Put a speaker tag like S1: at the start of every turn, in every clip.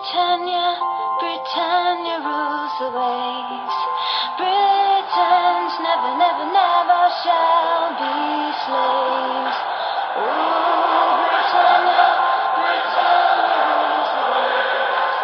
S1: Britannia, Britannia rules the waves. Britons never, never, never shall be slaves. Oh, Britannia, Britannia rules the waves.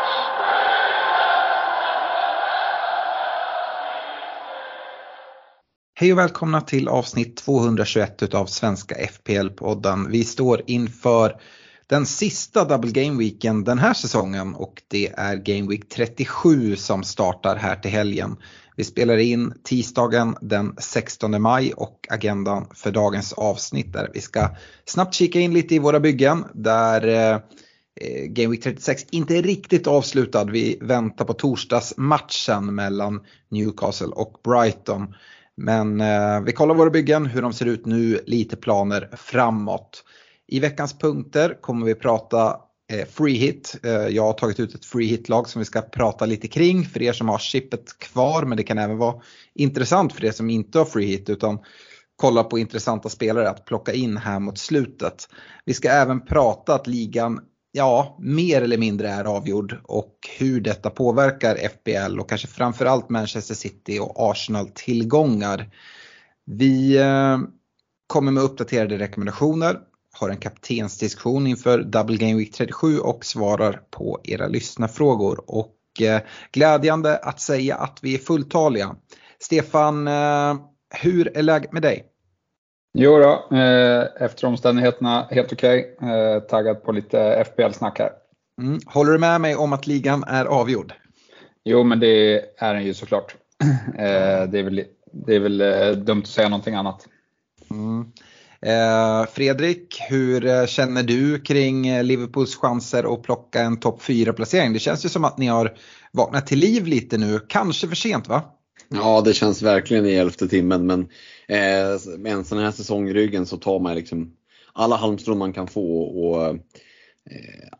S2: Hej och välkomna till avsnitt 221 av Svenska FPL-podden. Vi står inför den sista Double Game Weeken den här säsongen och det är Game Week 37 som startar här till helgen. Vi spelar in tisdagen den 16 maj och agendan för dagens avsnitt där vi ska snabbt kika in lite i våra byggen där eh, Game Week 36 inte är riktigt avslutad. Vi väntar på torsdagsmatchen mellan Newcastle och Brighton. Men eh, vi kollar våra byggen, hur de ser ut nu, lite planer framåt. I veckans punkter kommer vi prata eh, free hit. Eh, jag har tagit ut ett free hit-lag som vi ska prata lite kring för er som har chippet kvar men det kan även vara intressant för er som inte har free hit utan kolla på intressanta spelare att plocka in här mot slutet. Vi ska även prata att ligan ja, mer eller mindre är avgjord och hur detta påverkar FBL och kanske framförallt Manchester City och Arsenal tillgångar. Vi eh, kommer med uppdaterade rekommendationer, har en kaptensdiskussion inför Double Game Week 37 och svarar på era lyssnarfrågor. Och eh, glädjande att säga att vi är fulltaliga. Stefan, eh, hur är läget med dig?
S3: Jo då, eh, efter omständigheterna helt okej. Okay. Taggad på lite FBL-snack här.
S2: Mm. Håller du med mig om att ligan är avgjord?
S3: Jo, men det är den ju såklart. Det är väl, det är väl dumt att säga någonting annat.
S2: Mm. Fredrik, hur känner du kring Liverpools chanser att plocka en topp 4-placering? Det känns ju som att ni har vaknat till liv lite nu, kanske för sent va?
S4: Ja, det känns verkligen i elfte timmen men eh, med en sån här säsong i ryggen så tar man liksom alla halmstrån man kan få. Och, eh,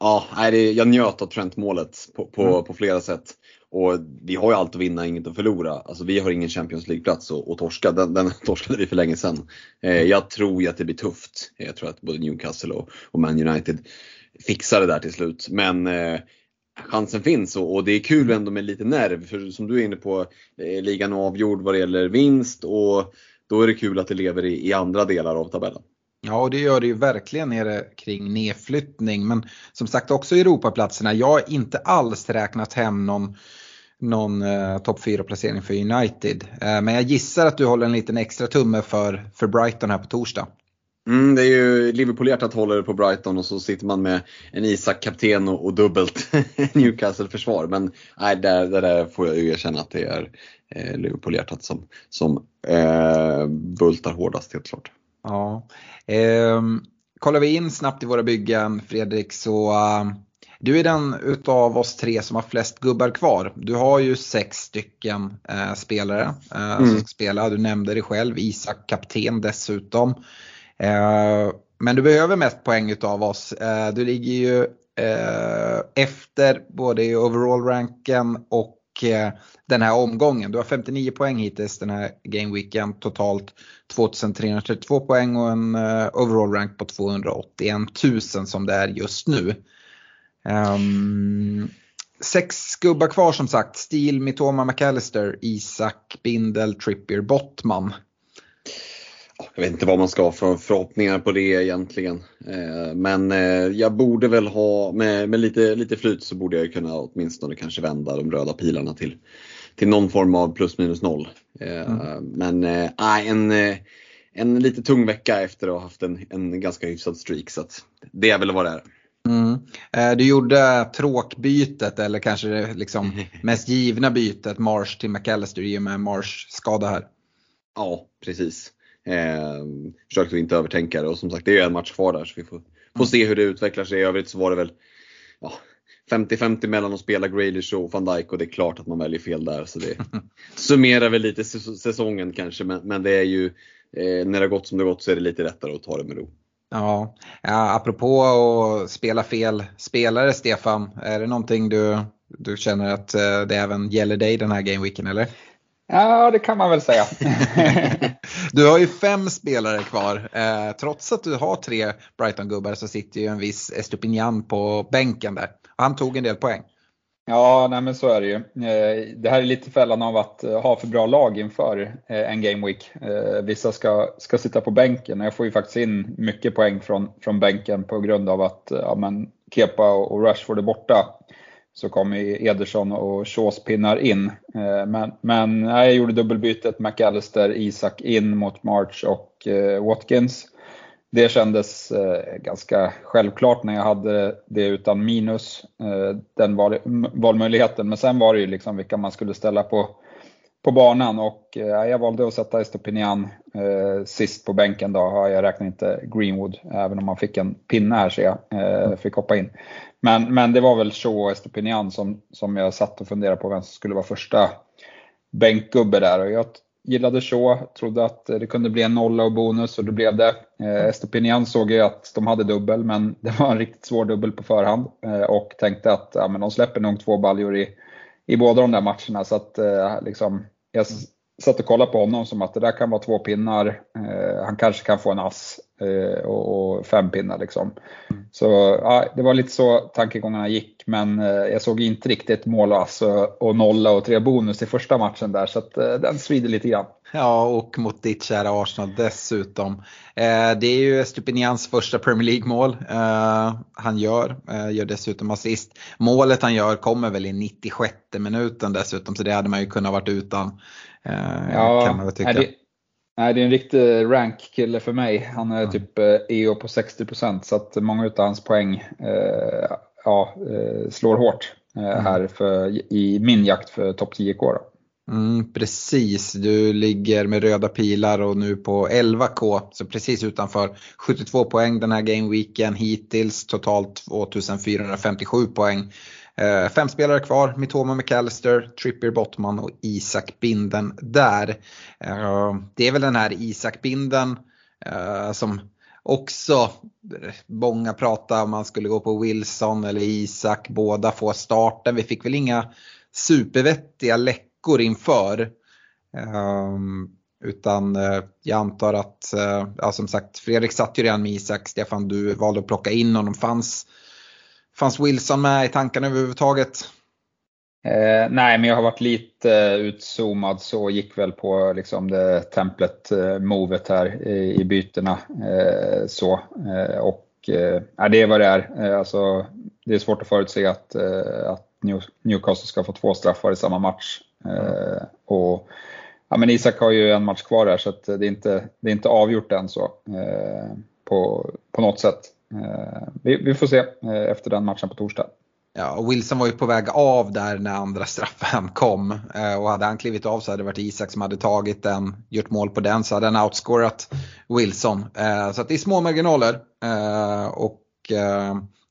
S4: ja, jag njöt av Trent-målet på, på, mm. på, flera sätt. Och vi har ju allt att vinna, inget att förlora. Alltså vi har ingen Champions League-plats att torska. Den, den torskade vi för länge sedan. Eh, jag tror ju att det blir tufft. Eh, jag tror att både Newcastle och, och Man United fixar det där till slut. Men eh, chansen finns och, och, det är kul ändå med lite nerv. För som du är inne på, eh, ligan är avgjord vad det gäller vinst och då är det kul att det lever i, i andra delar av tabellen.
S2: Ja, och det gör det ju verkligen nere kring nedflyttning. Men som sagt också Europaplatserna. Jag har inte alls räknat hem någon, någon eh, topp 4-placering för United. Eh, men jag gissar att du håller en liten extra tumme för, för Brighton här på torsdag.
S4: Mm, det är ju Liverpool-hjärtat håller på Brighton och så sitter man med en Isak kapten och, och dubbelt Newcastle-försvar. Men nej, där, där, där får jag ju erkänna att det är eh, Liverpool-hjärtat som, som eh, bultar hårdast helt klart.
S2: Ja. Eh, kollar vi in snabbt i våra byggen Fredrik så uh, du är den utav oss tre som har flest gubbar kvar. Du har ju sex stycken uh, spelare uh, mm. som ska spela. Du nämnde det själv, Isak kapten dessutom. Eh, men du behöver mest poäng utav oss. Eh, du ligger ju efter både i overall-ranken och Eh, den här omgången. Du har 59 poäng hittills den här gameweeken. Totalt 2332 poäng och en eh, overall rank på 281 000 som det är just nu. Um, sex gubbar kvar som sagt. Steel, Mitoma, McAllister, Isak, Bindel, Trippier, Bottman
S4: jag vet inte vad man ska ha för förhoppningar på det egentligen. Eh, men eh, jag borde väl ha, med, med lite, lite flyt så borde jag kunna åtminstone kanske vända de röda pilarna till, till någon form av plus minus noll. Eh, mm. Men äh, en, en lite tung vecka efter att ha haft en, en ganska hyfsad streak. Så det är väl vad det är.
S2: Mm. Du gjorde tråkbytet eller kanske det liksom mest givna bytet Marsh till McAllister i och med Marsh skada här.
S4: Ja, precis. Eh, försökte inte övertänka det och som sagt det är en match kvar där så vi får, får se hur det utvecklar sig. I övrigt så var det väl ja, 50-50 mellan att spela Grealish och van Dijk och det är klart att man väljer fel där. Så det summerar väl lite säsongen kanske men, men det är ju eh, när det har gått som det har gått så är det lite lättare att ta det med ro.
S2: Ja, ja apropå att spela fel spelare Stefan, är det någonting du, du känner att eh, det även gäller dig den här gameweeken eller?
S3: Ja, det kan man väl säga.
S2: du har ju fem spelare kvar. Eh, trots att du har tre Brighton-gubbar så sitter ju en viss Estupinian på bänken där. Han tog en del poäng.
S3: Ja, nej men så är det ju. Eh, det här är lite fällan av att eh, ha för bra lag inför eh, en game week. Vissa ska, ska sitta på bänken och jag får ju faktiskt in mycket poäng från, från bänken på grund av att ja, men Kepa och Rashford är borta. Så kom Ederson och Shaws pinnar in. Eh, men, men jag gjorde dubbelbytet McAllister, Isak in mot March och eh, Watkins det kändes eh, ganska självklart när jag hade det utan minus, den valmöjligheten. Men sen var det ju liksom vilka man skulle ställa på, på banan och eh, jag valde att sätta Estopinian eh, sist på bänken då. Jag räknar inte Greenwood, även om han fick en pinne här ser jag, eh, fick hoppa in. Men, men det var väl så och Estopinian som, som jag satt och funderade på vem som skulle vara första bänkgubbe där. Och jag gillade så, trodde att det kunde bli en nolla och bonus och det blev det. Eh, Estopinian såg ju att de hade dubbel men det var en riktigt svår dubbel på förhand eh, och tänkte att ja, men de släpper nog två baljor i, i båda de där matcherna så att eh, liksom, jag satt och kollade på honom som att det där kan vara två pinnar, eh, han kanske kan få en ass eh, och, och, fem pinnar liksom. Mm. Så ja, det var lite så tankegångarna gick men eh, jag såg inte riktigt mål och ass och, och nolla och tre bonus i första matchen där så att eh, den svider lite grann.
S2: Ja, och mot ditt kära Arsenal dessutom. Eh, det är ju Stupinians första Premier League-mål eh, han gör. Eh, gör dessutom assist. Målet han gör kommer väl i 96 minuten dessutom, så det hade man ju kunnat varit utan.
S3: Eh, ja, kan man väl tycka. Det, nej, det är en riktig rank-kille för mig. Han är mm. typ EO eh, e på 60% så att många av hans poäng eh, ja, slår hårt mm. här för, i min jakt för topp 10K.
S2: Mm, precis, du ligger med röda pilar och nu på 11K, så precis utanför. 72 poäng den här gameweeken hittills, totalt 2457 poäng. Eh, fem spelare kvar, Mitoma McAllister, Trippier Bottman och Isak Binden där. Eh, det är väl den här Isak Binden eh, som också eh, många pratar om man skulle gå på Wilson eller Isak, båda får starten. Vi fick väl inga supervettiga läckor inför. Ehm, utan eh, jag antar att, eh, ja, som sagt, Fredrik satt ju redan med Isak, Stefan du valde att plocka in honom. Fanns Fanns Wilson med i tankarna överhuvudtaget?
S3: Eh, nej, men jag har varit lite eh, utzoomad så gick väl på liksom det templet-movet eh, här i, i bytena. Eh, så. Eh, och eh, det är vad det är. Eh, alltså, det är svårt att förutse att, eh, att Newcastle ska få två straffar i samma match. Mm. och, ja, men Isak har ju en match kvar där så det, är inte, det är inte avgjort än så eh, på, på något sätt. Eh, vi, vi, får se eh, efter den matchen på torsdag.
S2: Ja, och Wilson var ju på väg av där när andra straffen kom. Eh, och hade han klivit av så hade det varit Isak som hade tagit den, gjort mål på den, så hade han outscorat Wilson. Så att det är små marginaler. Och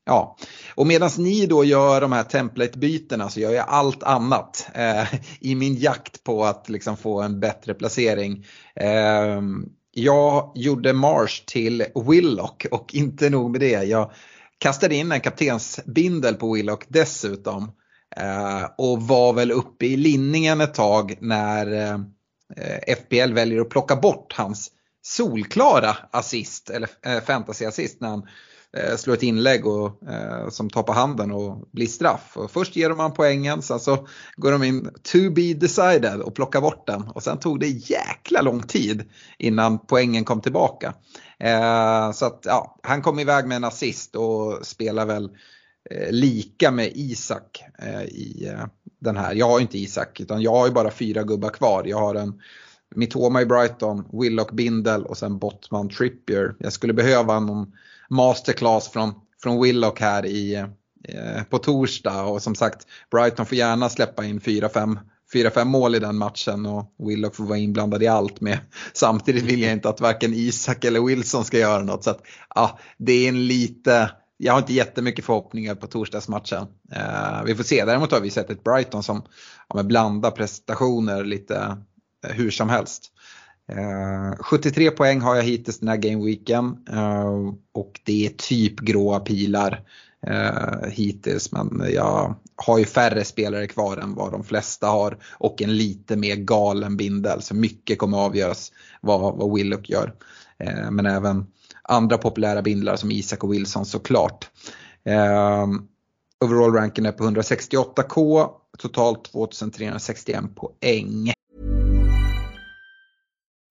S2: ja, och medan ni då gör de här template-bytena så gör jag allt annat i min jakt på att liksom få en bättre placering. Jag gjorde Marsh till Willock och inte nog med det. Jag kastade in en kaptensbindel på Willock dessutom. Eh, och var väl uppe i linningen ett tag när eh, FPL väljer att plocka bort hans solklara assist, eller eh, fantasy-assist när han eh, slår ett inlägg och, eh, som tar på handen och blir straff. Och först ger man poängen, sen så går de in to be decided och plockar bort den. Och sen tog det jäkla lång tid innan poängen kom tillbaka. Eh, så att ja, han kom iväg med en assist och spelar väl eh, lika med Isak eh, i eh, den här. Jag har inte Isak utan jag har ju bara fyra gubbar kvar. Jag har en Mitoma i Brighton, Willock Bindel och sen Bottman Trippier. Jag skulle behöva någon masterclass från, från Willock här i, eh, på torsdag och som sagt Brighton får gärna släppa in 4-5 4-5 mål i den matchen och Willock får vara inblandad i allt med. Samtidigt vill jag inte att varken Isak eller Wilson ska göra något. Så att, ja, det är en lite, jag har inte jättemycket förhoppningar på torsdagsmatchen. Eh, vi får se, däremot har vi sett ett Brighton som ja, blandar prestationer lite eh, hur som helst. Eh, 73 poäng har jag hittills den här gameweeken uh, eh, och det är typ gråa pilar uh, hittills men jag har ju färre spelare kvar än vad de flesta har och en lite mer galen bindel så mycket kommer avgöras vad, vad Willock gör. men även andra populära bindlar som Isak och Wilson såklart. Overall ranken är på 168k, totalt 2361 poäng.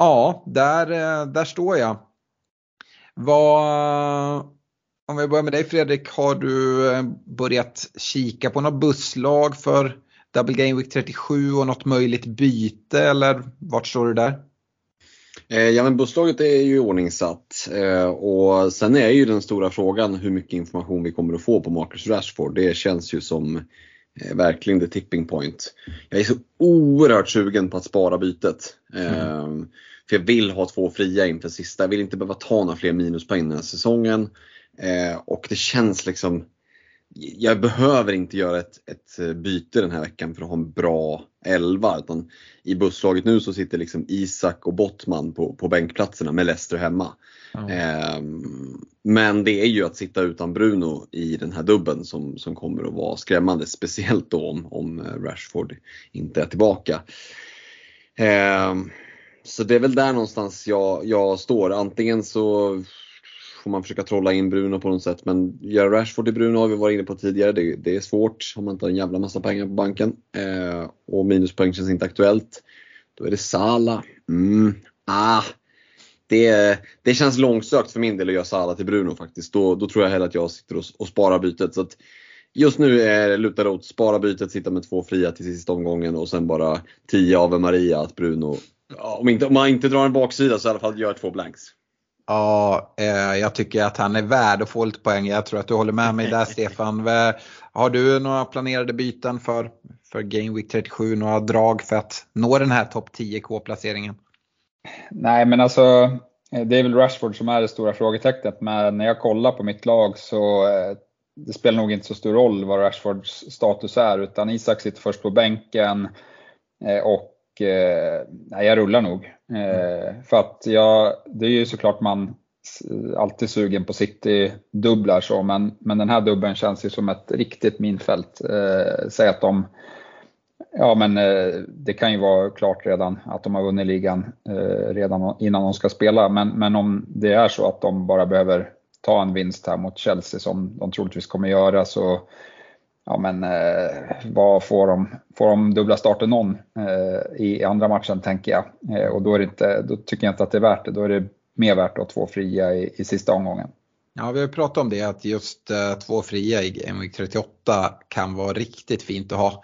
S2: Ja, där, eh, där står jag. Vad, om vi börjar med dig Fredrik, har du eh, börjat kika på något busslag för Double Game Week 37 och något möjligt byte eller vart står du där?
S4: Eh, ja men busslaget är ju ordningsatt och sen är ju den stora frågan hur mycket information vi kommer att få på Marcus Rashford. Det känns ju som verkligen the tipping point. Jag är så oerhört sugen på att spara bytet. Mm. För jag vill ha två fria inför sista. Jag vill inte behöva ta några fler minuspoäng den här säsongen. Och det känns liksom jag behöver inte göra ett, ett byte den här veckan för att ha en bra elva. Utan I busslaget nu så sitter liksom Isak och Bottman på, på bänkplatserna med Leicester hemma. Mm. Eh, men det är ju att sitta utan Bruno i den här dubben som, som kommer att vara skrämmande. Speciellt då om, om Rashford inte är tillbaka. Eh, så det är väl där någonstans jag, jag står. Antingen så får man försöka trolla in Bruno på något sätt. Men göra Rashford till Bruno har vi varit inne på tidigare. Det, det är svårt om man inte har en jävla massa pengar på banken. Eh, och minuspoäng känns inte aktuellt. Då är det Sala. Mm. Ah. Det, det känns långsökt för min del att göra Sala till Bruno faktiskt. Då, då tror jag hellre att jag sitter och, och sparar bytet. Så att just nu är lutar åt spara bytet, sitta med två fria till sista omgången och sen bara 10 av Maria att Bruno, om, inte, om man inte drar en baksida så i alla fall gör två blanks.
S2: Ja, eh, jag tycker att han är värd att få lite poäng. Jag tror att du håller med mig där Stefan. Har du några planerade byten för, för Game Week 37? Några drag för att nå den här topp 10K-placeringen?
S3: Nej, men alltså det är väl Rashford som är det stora frågetecknet. Men när jag kollar på mitt lag så eh, det spelar nog inte så stor roll vad Rashfords status är. Utan Isak sitter först på bänken eh, och nej, jag rullar nog. Eh, för att jag, det är ju såklart man alltid sugen på City-dubblar så, men, men den här dubbeln känns ju som ett riktigt minfält. Eh, säg att de, ja men eh, det kan ju vara klart redan att de har vunnit ligan eh, redan innan de ska spela, men, men om det är så att de bara behöver ta en vinst här mot Chelsea som de troligtvis kommer göra så ja men eh, vad får de? Får de dubbla starter någon eh, i andra matchen tänker jag. Eh, och då, är det inte, då tycker jag inte att det är värt det. Då är det mer värt att ha två fria i, i sista omgången.
S2: Ja, vi har pratat om det att just eh, två fria i Game Week 38 kan vara riktigt fint att ha.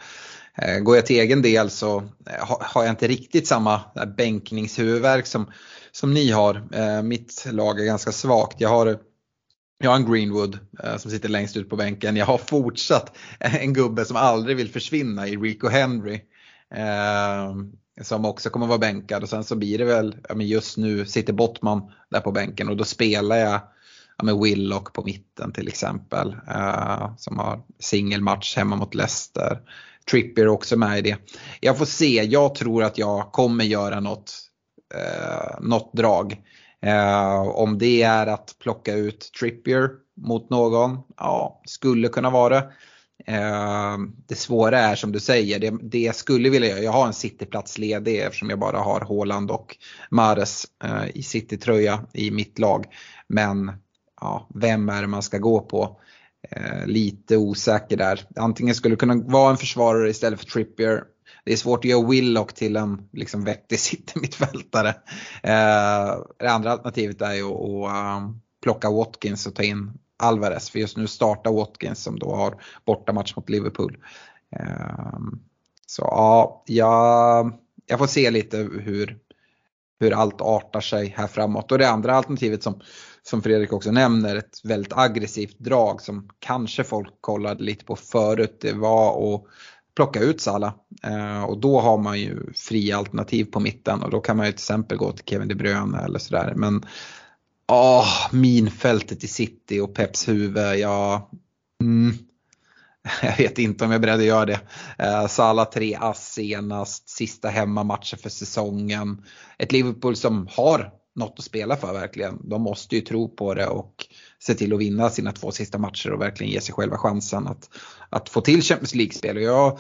S2: Eh, går jag till egen del så eh, har jag inte riktigt samma bänkningshuvudvärk som, som ni har. mitt lag är ganska svagt. Jag har jag har en Greenwood eh, som sitter längst ut på bänken. Jag har fortsatt en gubbe som aldrig vill försvinna i Rico Henry. Eh, som också kommer vara bänkad och sen så blir det väl, ja, men just nu sitter Bottman där på bänken och då spelar jag ja, med Willock på mitten till exempel. Eh, som har singelmatch hemma mot Leicester. Trippier också med i det. Jag får se, jag tror att jag kommer göra något, eh, något drag. Eh, om det är att plocka ut Trippier mot någon, ja, skulle kunna vara det. Eh, det svåra är som du säger, det, det jag skulle vilja göra, jag har en cityplats ledig eftersom jag bara har Haaland och Mares eh, i citytröja i mitt lag. Men ja, vem är det man ska gå på? Eh, lite osäker där. Antingen skulle det kunna vara en försvarare istället för Trippier det är svårt att göra Willock till en liksom, vettig mittfältare. Eh, det andra alternativet är ju att um, plocka Watkins och ta in Alvarez. För just nu startar Watkins som då har bortamatch mot Liverpool. Eh, så ja, jag, jag får se lite hur, hur allt artar sig här framåt. Och det andra alternativet som, som Fredrik också nämner, ett väldigt aggressivt drag som kanske folk kollade lite på förut, det var att plocka ut Sala Eh, och då har man ju fria alternativ på mitten och då kan man ju till exempel gå till Kevin De Bruyne eller sådär. Men Åh, minfältet i City och Peps huvud. Ja, mm, jag vet inte om jag är beredd att göra det. Eh, Sala tre ass senast, sista hemmamatchen för säsongen. Ett Liverpool som har något att spela för verkligen. De måste ju tro på det och se till att vinna sina två sista matcher och verkligen ge sig själva chansen att, att få till Champions League-spel. jag,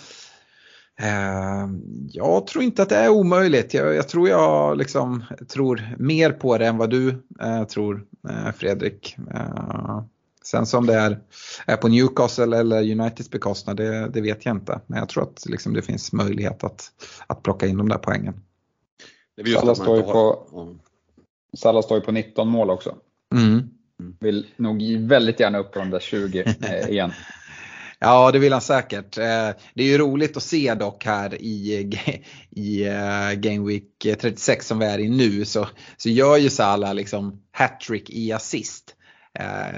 S2: eh, jag tror inte att det är omöjligt. Jag, jag tror jag liksom, tror mer på det än vad du eh, tror eh, Fredrik. Eh, sen som det är, är på Newcastle eller Uniteds bekostnad, det, det, vet jag inte. Men jag tror att liksom, det finns möjlighet att, att plocka in de där poängen.
S3: Salah står, på, Salah står ju på 19 mål också. Mm. Vill nog väldigt gärna upp på de där 20 eh, igen.
S2: Ja, det vill han säkert. Eh, det är ju roligt att se dock här i, i eh, Game Week 36 som vi är i nu så, så gör ju Salah liksom hattrick i assist.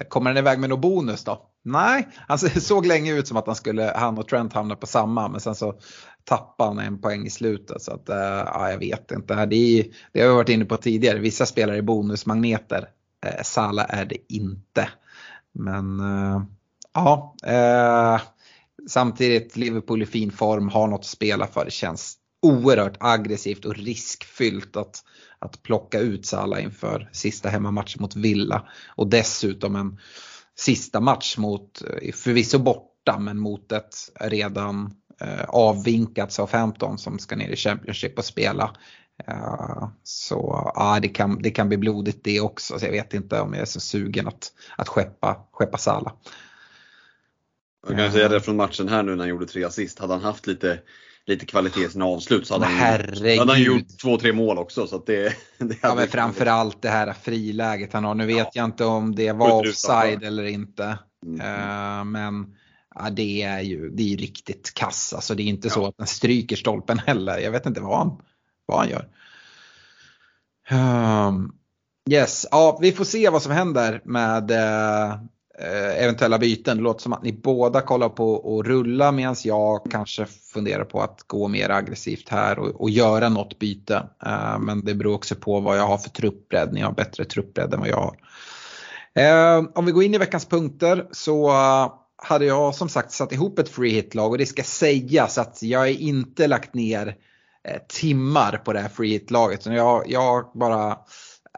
S2: Kommer han iväg med någon bonus då? Nej, alltså, han såg länge ut som att han, skulle, han och Trent hamna på samma men sen så tappade han en poäng i slutet. Så att, eh, ja, jag vet inte. Det, är, det har vi varit inne på tidigare. Vissa spelare är bonusmagneter. Eh, Sala är det inte. Men eh, ja, eh, samtidigt Liverpool i fin form, har något att spela för. Det känns oerhört aggressivt och riskfyllt att, att plocka ut Sala inför sista hemmamatchen mot Villa. Och dessutom en sista match mot, förvisso borta, men mot ett redan eh, avvinkat Southampton som ska ner i Championship och spela. Så ja, det, kan, det kan bli blodigt det också. Så jag vet inte om jag är så sugen att, att skeppa, skeppa Sala.
S4: Jag kan säga det från matchen här nu när han gjorde tre assist. Hade han haft lite, lite kvalitet i sina avslut så hade han, hade han gjort två, tre mål också. Så det,
S2: det ja, men framförallt det här friläget han har. Nu vet ja. jag inte om det var offside eller inte. Mm. Uh, men ja, det är ju det är riktigt kass. Alltså, det är inte ja. så att den stryker stolpen heller. Jag vet inte vad han vad han gör. Um, yes, ja, vi får se vad som händer med uh, Eh, eventuella byten. Det låter som att ni båda kollar på att rulla medan jag kanske funderar på att gå mer aggressivt här och, och göra något byte. Uh, men det beror också på vad jag har för truppbredd. Ni har bättre truppbredd än vad jag har. Uh, om vi går in i veckans punkter så hade jag som sagt satt ihop ett free hit-lag och det ska sägas att jag är inte lagt ner timmar på det här free hit-laget. Jag, jag bara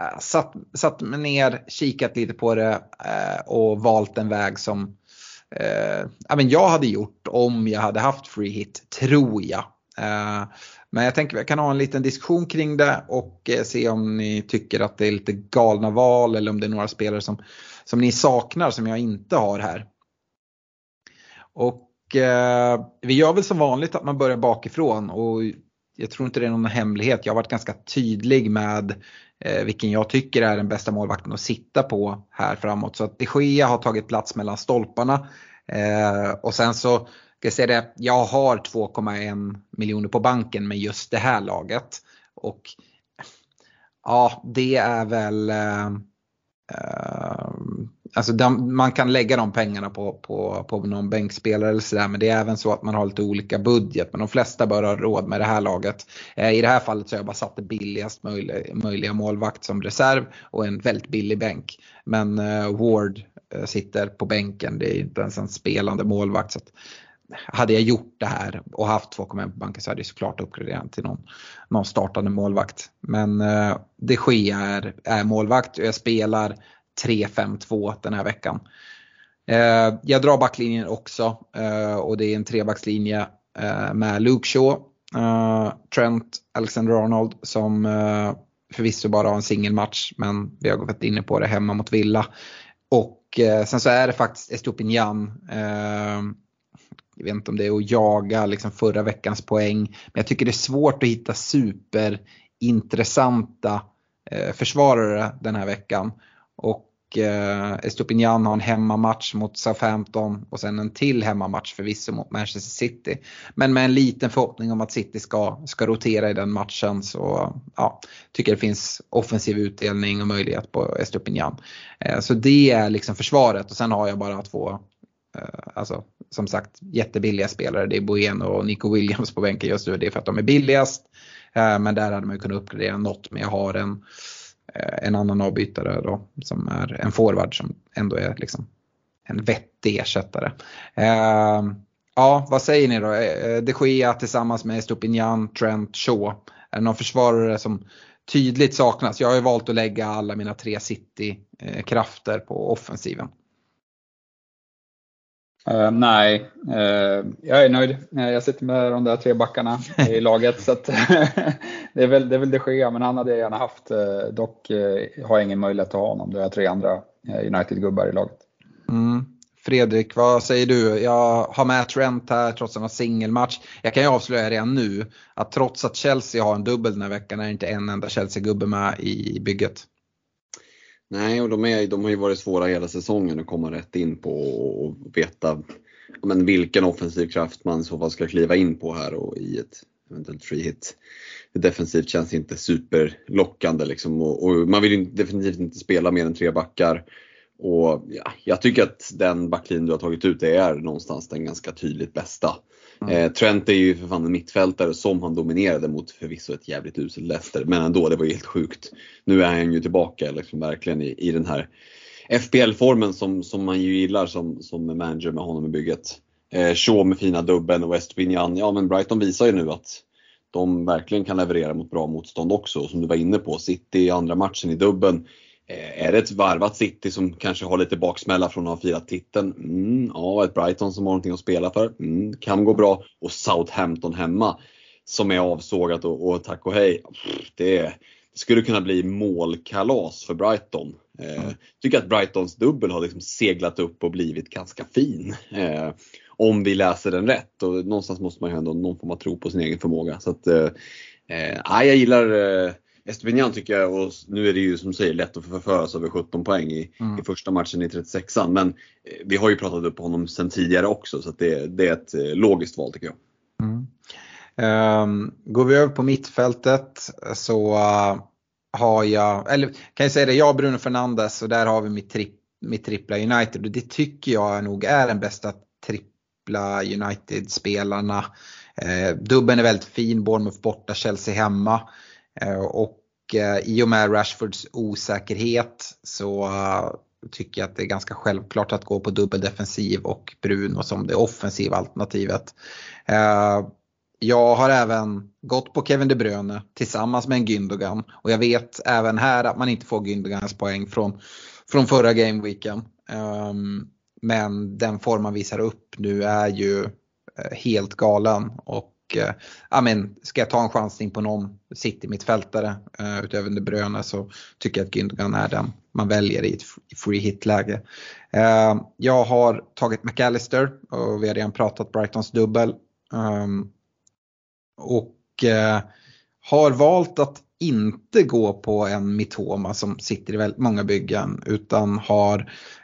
S2: Eh, satt, satt mig ner, kikat lite på det eh, och valt en väg som eh, ja, men jag hade gjort om jag hade haft free hit, tror jag. men jag tänker att vi kan ha en liten diskussion kring det och se om ni tycker att det är lite galna val eller om det är några spelare som, som ni saknar som jag inte har här. Och eh, vi gör väl som vanligt att man börjar bakifrån och jag tror inte det är någon hemlighet. Jag har varit ganska tydlig med eh, vilken jag tycker är den bästa målvakten att sitta på här framåt. Så att de Gea har tagit plats mellan stolparna. Eh, och sen så ska jag säga det, jag har 2,1 miljoner på banken med just det här laget. Och ja, det är väl eh, eh Alltså de, man kan lägga de pengarna på, på, på någon bänkspelare eller sådär men det är även så att man har lite olika budget. Men de flesta bör ha råd med det här laget. Eh, I det här fallet så har jag bara satt det billigast möjliga, möjliga målvakt som reserv och en väldigt billig bänk. Men eh, Ward eh, sitter på bänken, det är inte ens en spelande målvakt. Så att, hade jag gjort det här och haft 2,1 på banken så hade jag såklart uppgraderat till någon, någon startande målvakt. Men eh, de Gea är, är målvakt och jag spelar 3-5-2 den här veckan. Eh, jag drar backlinjen också eh, och det är en trebackslinje eh, med Luke Shaw, eh, Trent Alexander-Arnold som eh, förvisso bara har en singelmatch men vi har gått inne på det hemma mot Villa. Och eh, sen så är det faktiskt Estopinian jag vet inte om det är att jaga liksom förra veckans poäng. Men jag tycker det är svårt att hitta superintressanta försvarare den här veckan. Och eh, Estopignan har en hemmamatch mot Southampton och sen en till hemmamatch förvisso mot Manchester City. Men med en liten förhoppning om att City ska, ska rotera i den matchen så ja, tycker det finns offensiv utdelning och möjlighet på Estopignan. Eh, så det är liksom försvaret och sen har jag bara två eh, Alltså som sagt jättebilliga spelare. Det är Bueno och Nico Williams på bänken just nu. Det är för att de är billigast. Eh, men där hade man kunnat uppgradera något. Men jag har en Eh, en annan avbytare då som är en forward som ändå är liksom en vettig ersättare. Eh, ja, vad säger ni då? Eh, eh de Gea tillsammans med Stupinjan, Trent, Shaw. Är det någon försvarare som tydligt saknas? Jag har ju valt att lägga alla mina tre City-krafter eh, på offensiven.
S3: Uh, nej, uh, jag är nöjd. Uh, jag sitter med de där tre backarna i laget. så det, är väl, det är väl de Gea, men han hade jag gärna haft. dock har jag ingen möjlighet att ha honom. Det är tre andra United-gubbar i laget.
S2: Mm. Fredrik, vad säger du? Jag har med Trent här trots att han har singelmatch. Jag kan ju avslöja redan nu att trots att Chelsea har en dubbel den här veckan är det inte en enda Chelsea-gubbe med i bygget.
S4: Nej, och de, är, de har ju varit svåra hela säsongen att komma rätt in på och veta men, vilken offensiv kraft man i så fall ska kliva in på här och i ett eventuellt free hit. Defensivt känns inte superlockande liksom och, och man vill ju definitivt inte spela mer än tre backar. Och ja, jag tycker att den backlinje du har tagit ut är någonstans den ganska tydligt bästa. Mm. Eh, Trent är ju för fan en mittfältare som han dominerade mot förvisso ett jävligt uselt Leicester. Men ändå, det var ju helt sjukt. Nu är han ju tillbaka liksom verkligen i, i den här FPL-formen som, som man ju gillar som, som manager med honom i bygget. Eh, Shaw med fina dubben och Westbinian. Ja men Brighton visar ju nu att de verkligen kan leverera mot bra motstånd också. Och Som du var inne på, City i andra matchen i dubben är det ett varvat City som kanske har lite baksmälla från att ha firat titeln? Mm, ja, ett Brighton som har någonting att spela för. Mm, kan gå bra. Och Southampton hemma som är avsågat och, och tack och hej. Det, det skulle kunna bli målkalas för Brighton. Eh, mm. Tycker att Brightons dubbel har liksom seglat upp och blivit ganska fin. Eh, om vi läser den rätt och någonstans måste man ju ändå någon form av tro på sin egen förmåga. Så att, eh, eh jag gillar eh, Estepinian tycker jag, och nu är det ju som du säger lätt att förföras över 17 poäng i, mm. i första matchen i 36an. Men eh, vi har ju pratat upp honom sen tidigare också så det, det, är ett eh, logiskt val tycker jag. Mm.
S2: Um, går vi över på mittfältet så uh, har jag, eller kan jag säga det, jag och Bruno Fernandes och där har vi mitt, tri, mitt trippla United och det tycker jag nog är den bästa trippla United-spelarna. Uh, dubben är väldigt fin, Bournemouth borta, Chelsea hemma. Eh, och eh, i och med Rashfords osäkerhet så eh, tycker jag att det är ganska självklart att gå på dubbeldefensiv och Bruno som det offensiva alternativet. Jag har även gått på Kevin De Bruyne tillsammans med en Gündogan och jag vet även här att man inte får Gündogans poäng från, från förra gameweeken. Ehm, men den form man visar upp nu är ju helt galen och Eh, ja, men, ska jag ta en chansning på någon City-mittfältare eh, utöver De Bruyne så tycker jag att Gündogan är den man väljer i ett free hit-läge. Eh, jag har tagit McAllister och vi har redan pratat Brightons dubbel. Um, och eh, har valt att inte gå på en Mitoma som sitter i väldigt många byggen utan har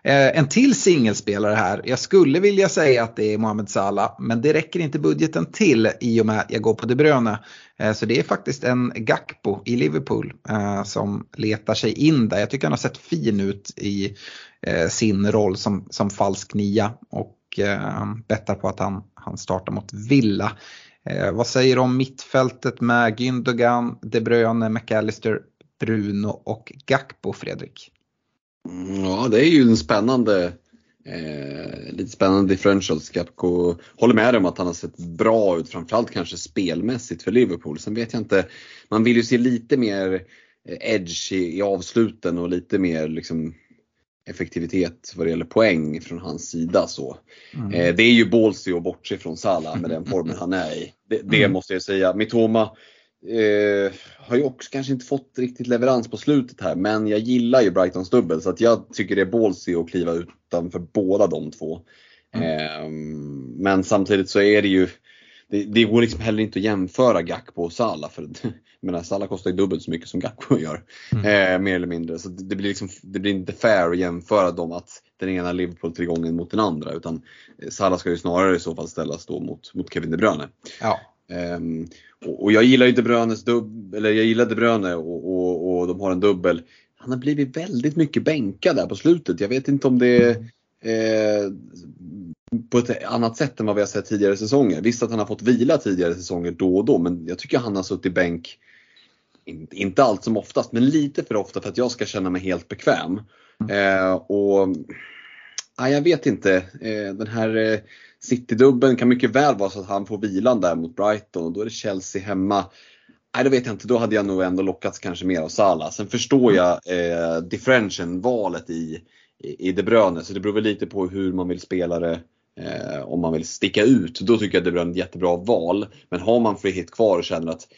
S2: eh, en till singelspelare här. Jag skulle vilja säga att det är Mohamed Salah men det räcker inte budgeten till i och med att jag går på De Bruyne. Eh, så det är faktiskt en Gakpo i Liverpool eh, som letar sig in där. Jag tycker han har sett fin ut i eh, sin roll som, som falsk nia och eh, bettar på att han, han startar mot Villa. Eh, vad säger du om mittfältet med Gündogan, De Bruyne, McAllister, Bruno och Gakpo, Fredrik?
S4: Mm, ja, det är ju en spännande Eh, lite spännande differentials. Gapco håller med dig om att han har sett bra ut, framförallt kanske spelmässigt för Liverpool. Sen vet jag inte, man vill ju se lite mer eh, edge i, i avsluten och lite mer liksom effektivitet vad det gäller poäng från hans sida. Så. Mm. Eh, det är ju ballsy att bortse från Salah med den formen han är i. Det, det mm. måste jag säga. Mitoma eh, har ju också kanske inte fått riktigt leverans på slutet här men jag gillar ju Brightons dubbel så att jag tycker det är ballsy att kliva utanför båda de två. Mm. Eh, men samtidigt så är det ju det, det går liksom heller inte att jämföra Gakpo och Salah för menar, Salah kostar ju dubbelt så mycket som Gakpo gör. Mm. Eh, mer eller mindre. Så det blir, liksom, det blir inte fair att jämföra dem att den ena Liverpool-tillgången mot den andra. Utan Salah ska ju snarare i så fall ställas då mot, mot Kevin De Bruyne.
S2: Ja.
S4: Eh, och, och, jag gillar ju De Bruynes dubbel, eller jag gillar De Bruyne och, och, och de har en dubbel. Han har blivit väldigt mycket bänkad där på slutet. Jag vet inte om det är eh, på ett annat sätt än vad vi har sett tidigare säsonger. Visst att han har fått vila tidigare säsonger då och då men jag tycker han har suttit bänk inte, allt som oftast, men lite för ofta för att jag ska känna mig helt bekväm. Eh, och ja, Jag vet inte, eh, den här eh, City-dubben kan mycket väl vara så att han får vilan där mot Brighton och då är det Chelsea hemma. Nej, det vet jag inte. Då hade jag nog ändå lockats kanske mer av Salah. Sen förstår jag eh, differential valet i, i, i De Bruyne, så det beror väl lite på hur man vill spela det. Eh, om man vill sticka ut, då tycker jag De Bruyne är ett jättebra val. Men har man free hit kvar och känner att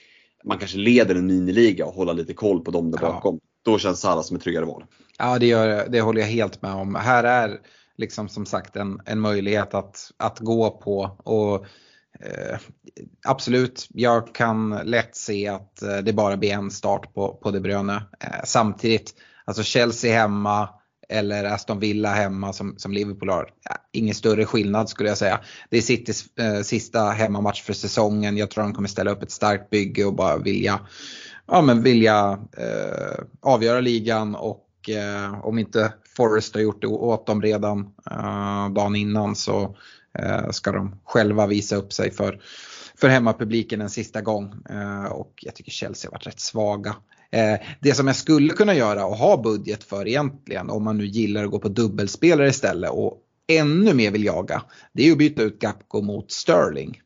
S4: man kanske leder en miniliga och håller lite koll på dem där
S2: Ja.
S4: bakom. Då känns Salah som ett tryggare val.
S2: Ja, det, gör, det håller jag helt med om. Här är liksom som sagt en, en möjlighet att, att gå på. Och eh, Absolut, jag kan lätt se att eh, det bara blir en start på, på De Bruyne. Eh, samtidigt, alltså Chelsea hemma eller Aston Villa hemma som, som Liverpool har. Ja, ingen större skillnad skulle jag säga. Det är Citys eh, sista hemmamatch för säsongen. Jag tror de kommer ställa upp ett starkt bygge och bara vilja, ja, men vilja eh, avgöra ligan och eh, om inte Forrest har gjort det åt dem redan eh, dagen innan så eh, ska de själva visa upp sig för, för hemmapubliken en sista gång. Eh, och jag tycker Chelsea har varit rätt svaga. Eh, det som jag skulle kunna göra och ha budget för egentligen om man nu gillar att gå på dubbelspelare istället och ännu mer vill jaga det är att byta ut Gapco mot Sterling.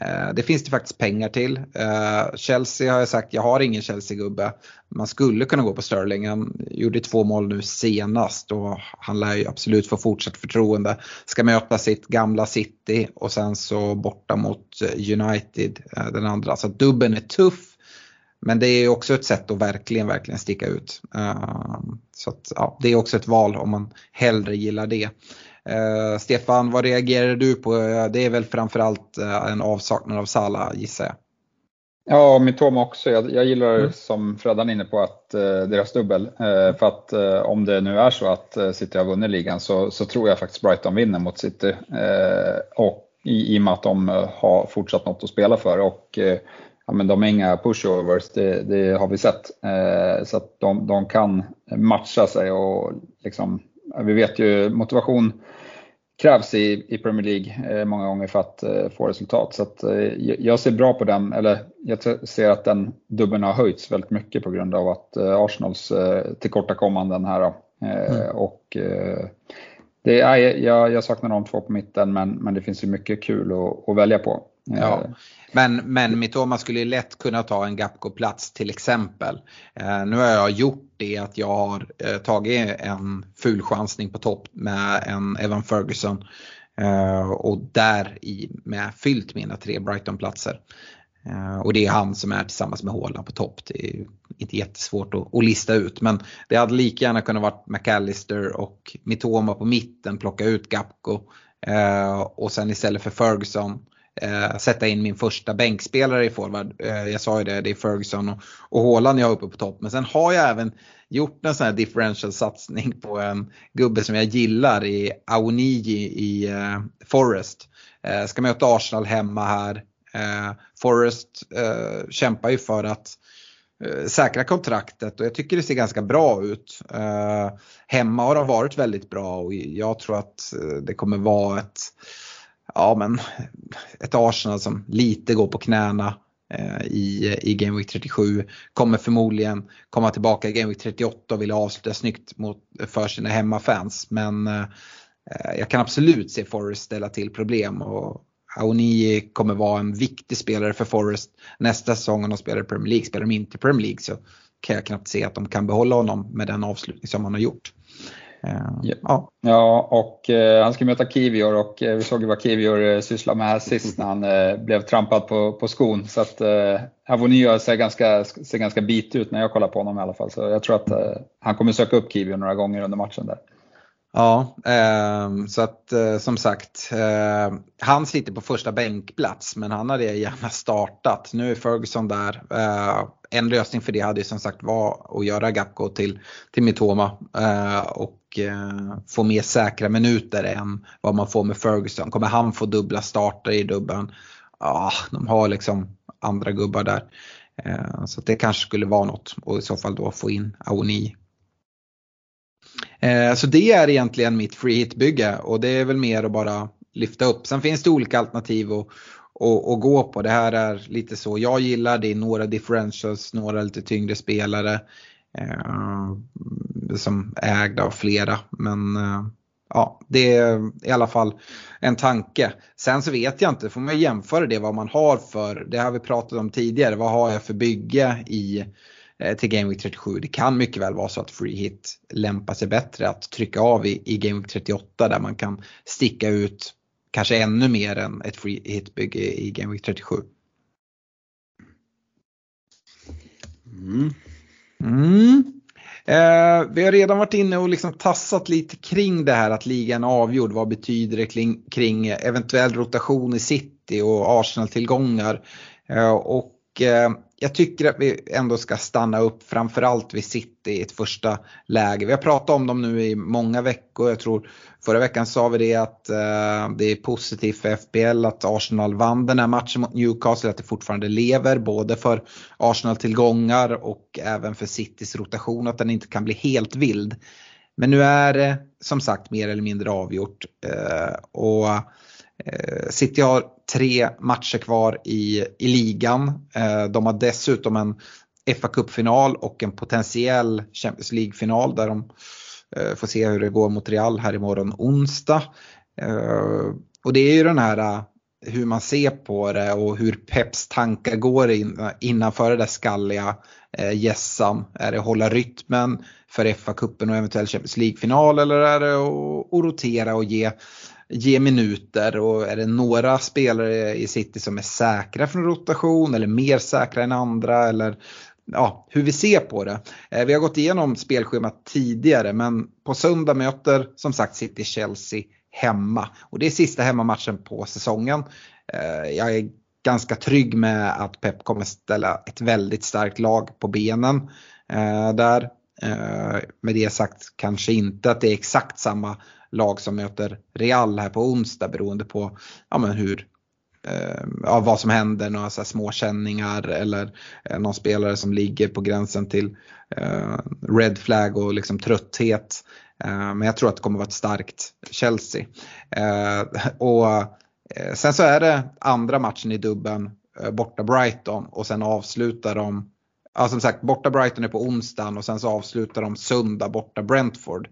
S2: Eh, det finns det faktiskt pengar till. Eh, Chelsea har jag sagt, jag har ingen Chelsea-gubbe. Man skulle kunna gå på Sterling. Han gjorde två mål nu senast och han lär ju absolut få fortsatt förtroende. Ska möta sitt gamla City och sen så borta mot United den andra. Så dubben är tuff. Men det är också ett sätt att verkligen, verkligen sticka ut. Eh, Så att, ja, det är också ett val om man hellre gillar det. Eh, Stefan, vad reagerar du på? Det är väl framförallt eh, en avsaknad av Salah gissar jag.
S3: Ja, Mitoma också. Jag, jag gillar
S2: Mm.
S3: som Freddan är inne på att eh, deras dubbel. Eh, för att eh, om det nu är så att eh, City har vunnit ligan så, så tror jag faktiskt Brighton vinner mot City. Eh, och i, I och med att de eh, har fortsatt något att spela för. Och ja, men de är inga pushovers, det, det har vi sett. Eh, så att de, de kan matcha sig och liksom, vi vet ju motivation krävs i, i Premier League eh, många gånger för att eh, få resultat. Så att, eh, jag ser bra på den, eller jag ser att den dubbeln har höjts väldigt mycket på grund av att eh, Arsenals eh, tillkortakommanden här. då. Eh, Och det är, jag, jag saknar de två på mitten men, men det finns ju mycket kul att, att välja på.
S2: Ja. Men, men Mitoma skulle lätt kunna ta en Gapco-plats till exempel. Eh, nu har jag gjort det att jag har eh, tagit en ful chansning på topp med en Evan Ferguson. Eh, och där i med fyllt mina tre Brighton-platser. Eh, och det är han som är tillsammans med Håland på topp. Det är inte jättesvårt att, att lista ut. Men det hade lika gärna kunnat vara McAllister och Mitoma på mitten, plocka ut Gapco. Eh, och sen istället för Ferguson eh, sätta in min första bänkspelare i forward. Eh, jag sa ju det, det är Ferguson och, och Haaland jag har uppe på topp. Men sen har jag även gjort en sån här differential satsning på en gubbe som jag gillar i Aoniji i eh, Forest. Eh, ska möta Arsenal hemma här. Eh, Forest eh, kämpar ju för att eh, säkra kontraktet och jag tycker det ser ganska bra ut. Eh, hemma har de varit väldigt bra och jag tror att eh, det kommer vara ett ja, men ett Arsenal som lite går på knäna eh, i, i Game Week 37. Kommer förmodligen komma tillbaka i Game Week 38 och vilja avsluta snyggt mot, för sina hemmafans. Men eh, jag kan absolut se Forrest ställa till problem. Och Aoni kommer vara en viktig spelare för Forrest nästa säsong om de spelar i Premier League. Spelar de inte i Premier League så kan jag knappt se att de kan behålla honom med den avslutning som han har gjort. Eh,
S3: Ja.
S2: ja.
S3: Ja, och eh, han ska möta Kivior och eh, vi såg ju vad Kivior eh, sysslade med här sist när han eh, blev trampad på, på skon. Så att eh, Avonia ser ganska, ser ganska bit ut när jag kollar på honom i alla fall. Så jag tror att eh, han kommer söka upp Kivior några gånger under matchen där.
S2: Ja, eh, så att eh, som sagt, eh, han sitter på första bänkplats men han hade gärna startat. Nu är Ferguson där. Eh, en lösning för det hade ju som sagt var att göra Gapko till, till Mitoma eh, och Eh, få mer säkra minuter än vad man får med Ferguson. Kommer han få dubbla starter i dubben? Ja, de har liksom andra gubbar där. Eh, så det kanske skulle vara något och i så fall då få in Aoni. Eh, så det är egentligen mitt free hit-bygge och det är väl mer att bara lyfta upp. Sen finns det olika alternativ att, att, att gå på. Det här är lite så jag gillar, det är några differentials, några lite tyngre spelare. Eh, som ägda av flera. Men eh, ja, det är i alla fall en tanke. Sen så vet jag inte, får man jämföra det vad man har för, det har vi pratat om tidigare, vad har jag för bygge i eh, till Game Week 37. Det kan mycket väl vara så att Free Hit lämpar sig bättre att trycka av i, i Game Week 38 där man kan sticka ut kanske ännu mer än ett Free Hit-bygge i Game Week 37. Mm. Mm. Eh, vi har redan varit inne och liksom tassat lite kring det här att ligan är avgjord. Vad betyder det kring, kring eventuell rotation i city och Arsenal-tillgångar? Eh, och eh, jag tycker att vi ändå ska stanna upp framförallt vid City i ett första läge. Vi har pratat om dem nu i många veckor. Jag tror förra veckan sa vi det att eh, det är positivt för FBL att Arsenal vann den här matchen mot Newcastle, att det fortfarande lever både för Arsenal-tillgångar och även för Citys rotation, att den inte kan bli helt vild. Men nu är det som sagt mer eller mindre avgjort. Eh, och Eh, City har tre matcher kvar i, i ligan. Eh, de har dessutom en fa Cup-final och en potentiell Champions League-final där de eh, får se hur det går mot Real här imorgon onsdag. Eh, och det är ju den här hur man ser på det och hur Peps tankar går innanför det där skalliga gässan. Är det hålla rytmen för FA-cupen och eventuell Champions League-final eller är det att rotera och ge ge minuter och är det några spelare i City som är säkra från rotation eller mer säkra än andra eller ja, hur vi ser på det. Eh, vi har gått igenom spelschemat tidigare men på söndag möter som sagt City Chelsea hemma och det är sista hemmamatchen på säsongen. Eh, jag är ganska trygg med att Pep kommer ställa ett väldigt starkt lag på benen eh, där. Med det sagt kanske inte att det är exakt samma lag som möter Real här på onsdag beroende på ja, men hur, eh, ja, vad som händer, några så små känningar eller eh, någon spelare som ligger på gränsen till eh, red flag och liksom trötthet. Eh, men jag tror att det kommer vara ett starkt Chelsea. Eh, och eh, sen så är det andra matchen i dubben eh, borta Brighton och sen avslutar de Ja, som sagt, borta Brighton är på onsdagen och sen så avslutar de söndag borta Brentford.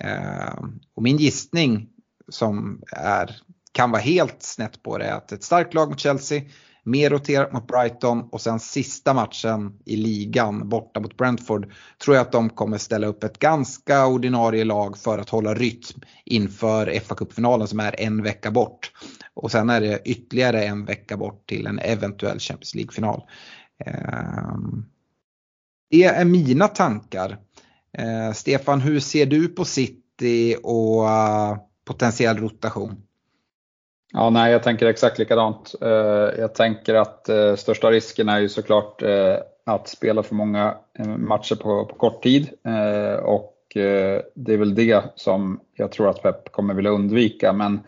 S2: Eh, och min gissning som är, kan vara helt snett på det är att ett starkt lag mot Chelsea, mer roterat mot Brighton och sen sista matchen i ligan borta mot Brentford tror jag att de kommer ställa upp ett ganska ordinarie lag för att hålla rytm inför fa Cup-finalen som är en vecka bort. Och sen är det ytterligare en vecka bort till en eventuell Champions League-final. Eh, det är mina tankar. Eh, Stefan, hur ser du på City och uh, potentiell rotation?
S3: Ja, nej, jag tänker exakt likadant. Uh, jag tänker att uh, största risken är ju såklart att spela för många matcher på, på kort tid och det är väl det som jag tror att Pep kommer vilja undvika. Men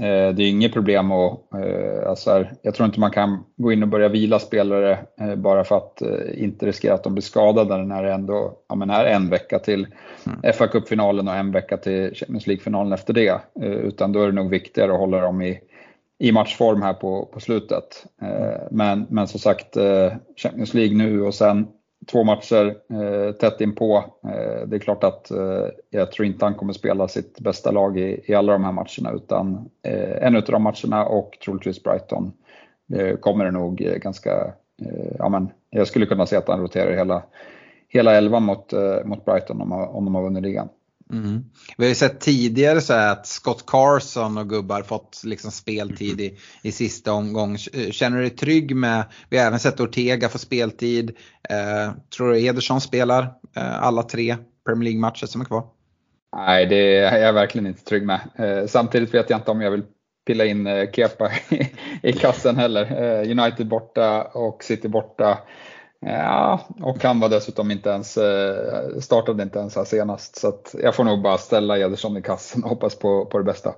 S3: det är inget problem att, eh, alltså här, jag tror inte man kan gå in och börja vila spelare eh, bara för att inte riskera att de blir skadade när det ändå ja, men är en vecka till mm. fa Cup-finalen och en vecka till Champions League-finalen efter det. Utan då är det nog viktigare att hålla dem i, i matchform här på, på slutet. Men, men som sagt, Champions League nu och sen två matcher eh, tätt inpå. Eh, det är klart att eh, jag tror inte han kommer spela sitt bästa lag i, i alla de här matcherna utan eh, en av de matcherna och troligtvis Brighton eh, kommer det nog eh, ganska, eh, ja men jag skulle kunna se att han roterar hela, hela elvan mot, eh, mot Brighton om, om de har vunnit ligan.
S2: Mm. Vi har ju sett tidigare så att Scott Carson och gubbar fått liksom speltid i, i sista omgång. Känner du dig trygg med, vi har även sett Ortega få speltid. Eh, tror du Ederson spelar eh, alla tre Premier League-matcher som är kvar?
S3: Nej, det är jag verkligen inte trygg med. Eh, samtidigt vet jag inte om jag vill pilla in eh, Kepa i, i kassen heller. Eh, United borta och City borta. Ja, och han var dessutom inte ens, eh, startade inte ens här senast. Så jag får nog bara ställa Ederson i kassen och hoppas på, på det bästa.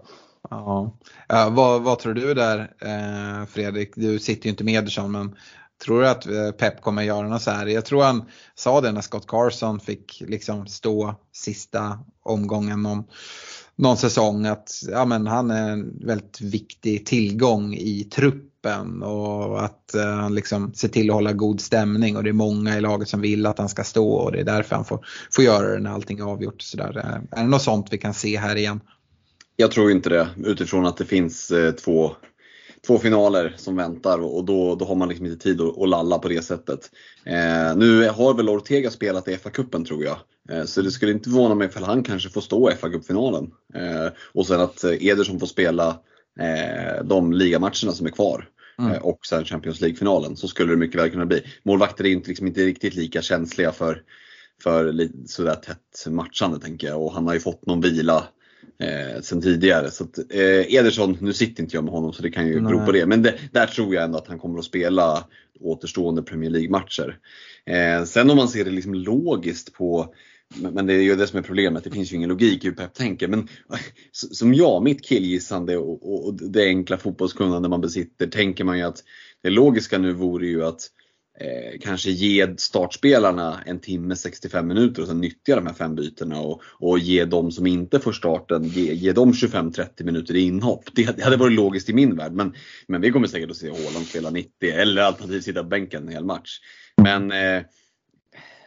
S2: Ja. ja vad, vad tror du där eh, Fredrik? Du sitter ju inte med Ederson men tror du att eh, Pep kommer göra något så här? Jag tror han sa det när Scott Carson fick liksom stå sista omgången om någon säsong att ja, men han är en väldigt viktig tillgång i truppen och att han liksom ser till att hålla god stämning och det är många i laget som vill att han ska stå och det är därför han får, får göra det när allting är avgjort. Så där. Eh, är det något sånt vi kan se här igen?
S4: Jag tror inte det utifrån att det finns eh, två två finaler som väntar och då, då har man liksom inte tid att, att lalla på det sättet. Eh, nu har väl Ortega spelat i FA-cupen tror jag. Eh, så det skulle inte förvåna mig ifall han kanske får stå i FA-cupfinalen. Eh, och sen att Ederson får spela de ligamatcherna som är kvar. Mm. Eh, och sen Champions League-finalen. Så skulle det mycket väl kunna bli. Målvakter är inte, liksom inte riktigt lika känsliga för, för sådär tätt matchande tänker jag. Och han har ju fått någon vila eh, sen tidigare. Så att, eh, Ederson, nu sitter inte jag med honom så det kan ju bero på det. Men det, där tror jag ändå att han kommer att spela återstående Premier League-matcher. Eh, sen om man ser det liksom logiskt på men det är ju det som är problemet, det finns ju ingen logik i hur Pep tänker. Men som jag, mitt killgissande och, och det enkla fotbollskunnande man besitter, tänker man ju att det logiska nu vore ju att eh, kanske ge startspelarna en timme 65 minuter och sen nyttja de här fem bytena och, och ge de som inte får starten, ge, ge dem 25-30 minuter i inhopp. Det, det, hade varit logiskt i min värld men, men vi kommer säkert att se Haaland spela 90 eller alternativt sitta på bänken en hel match. Men eh,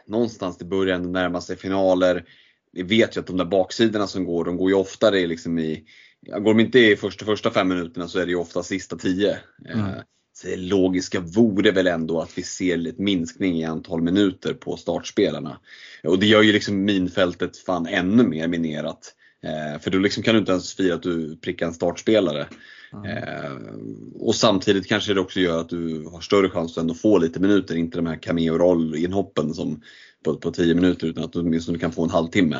S4: någonstans det börjar ändå närma sig finaler. Vi vet ju att de där baksidorna som går, de går ju oftare liksom i Går de inte i första, första fem minuterna så är det ju ofta sista tio. Mm. Eh, så det logiska vore väl ändå att vi ser lite minskning i antal minuter på startspelarna. Och det gör ju liksom minfältet fan ännu mer minerat. Eh, för då liksom kan du inte ens fira att du prickar en startspelare. Mm. Eh, och samtidigt kanske det också gör att du har större chans att ändå få lite minuter, inte de här cameo-roll-inhoppen som på, på 10 minuter utan att du åtminstone kan få en halvtimme.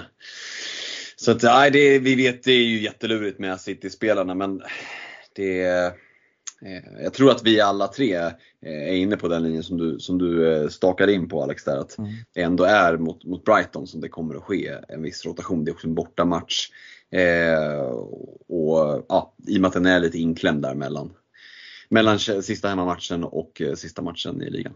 S4: Så att, nej, det, vi vet det är ju jättelurigt med City-spelarna men det jag tror att vi alla tre eh, är inne på den linjen som du, som du eh, stakade in på Alex där. Att mm. det ändå är mot, mot Brighton som det kommer att ske en viss rotation. Det är också en bortamatch. Eh, och ja, I och med att den är lite inklämd där mellan, mellan sista hemmamatchen och sista matchen i ligan.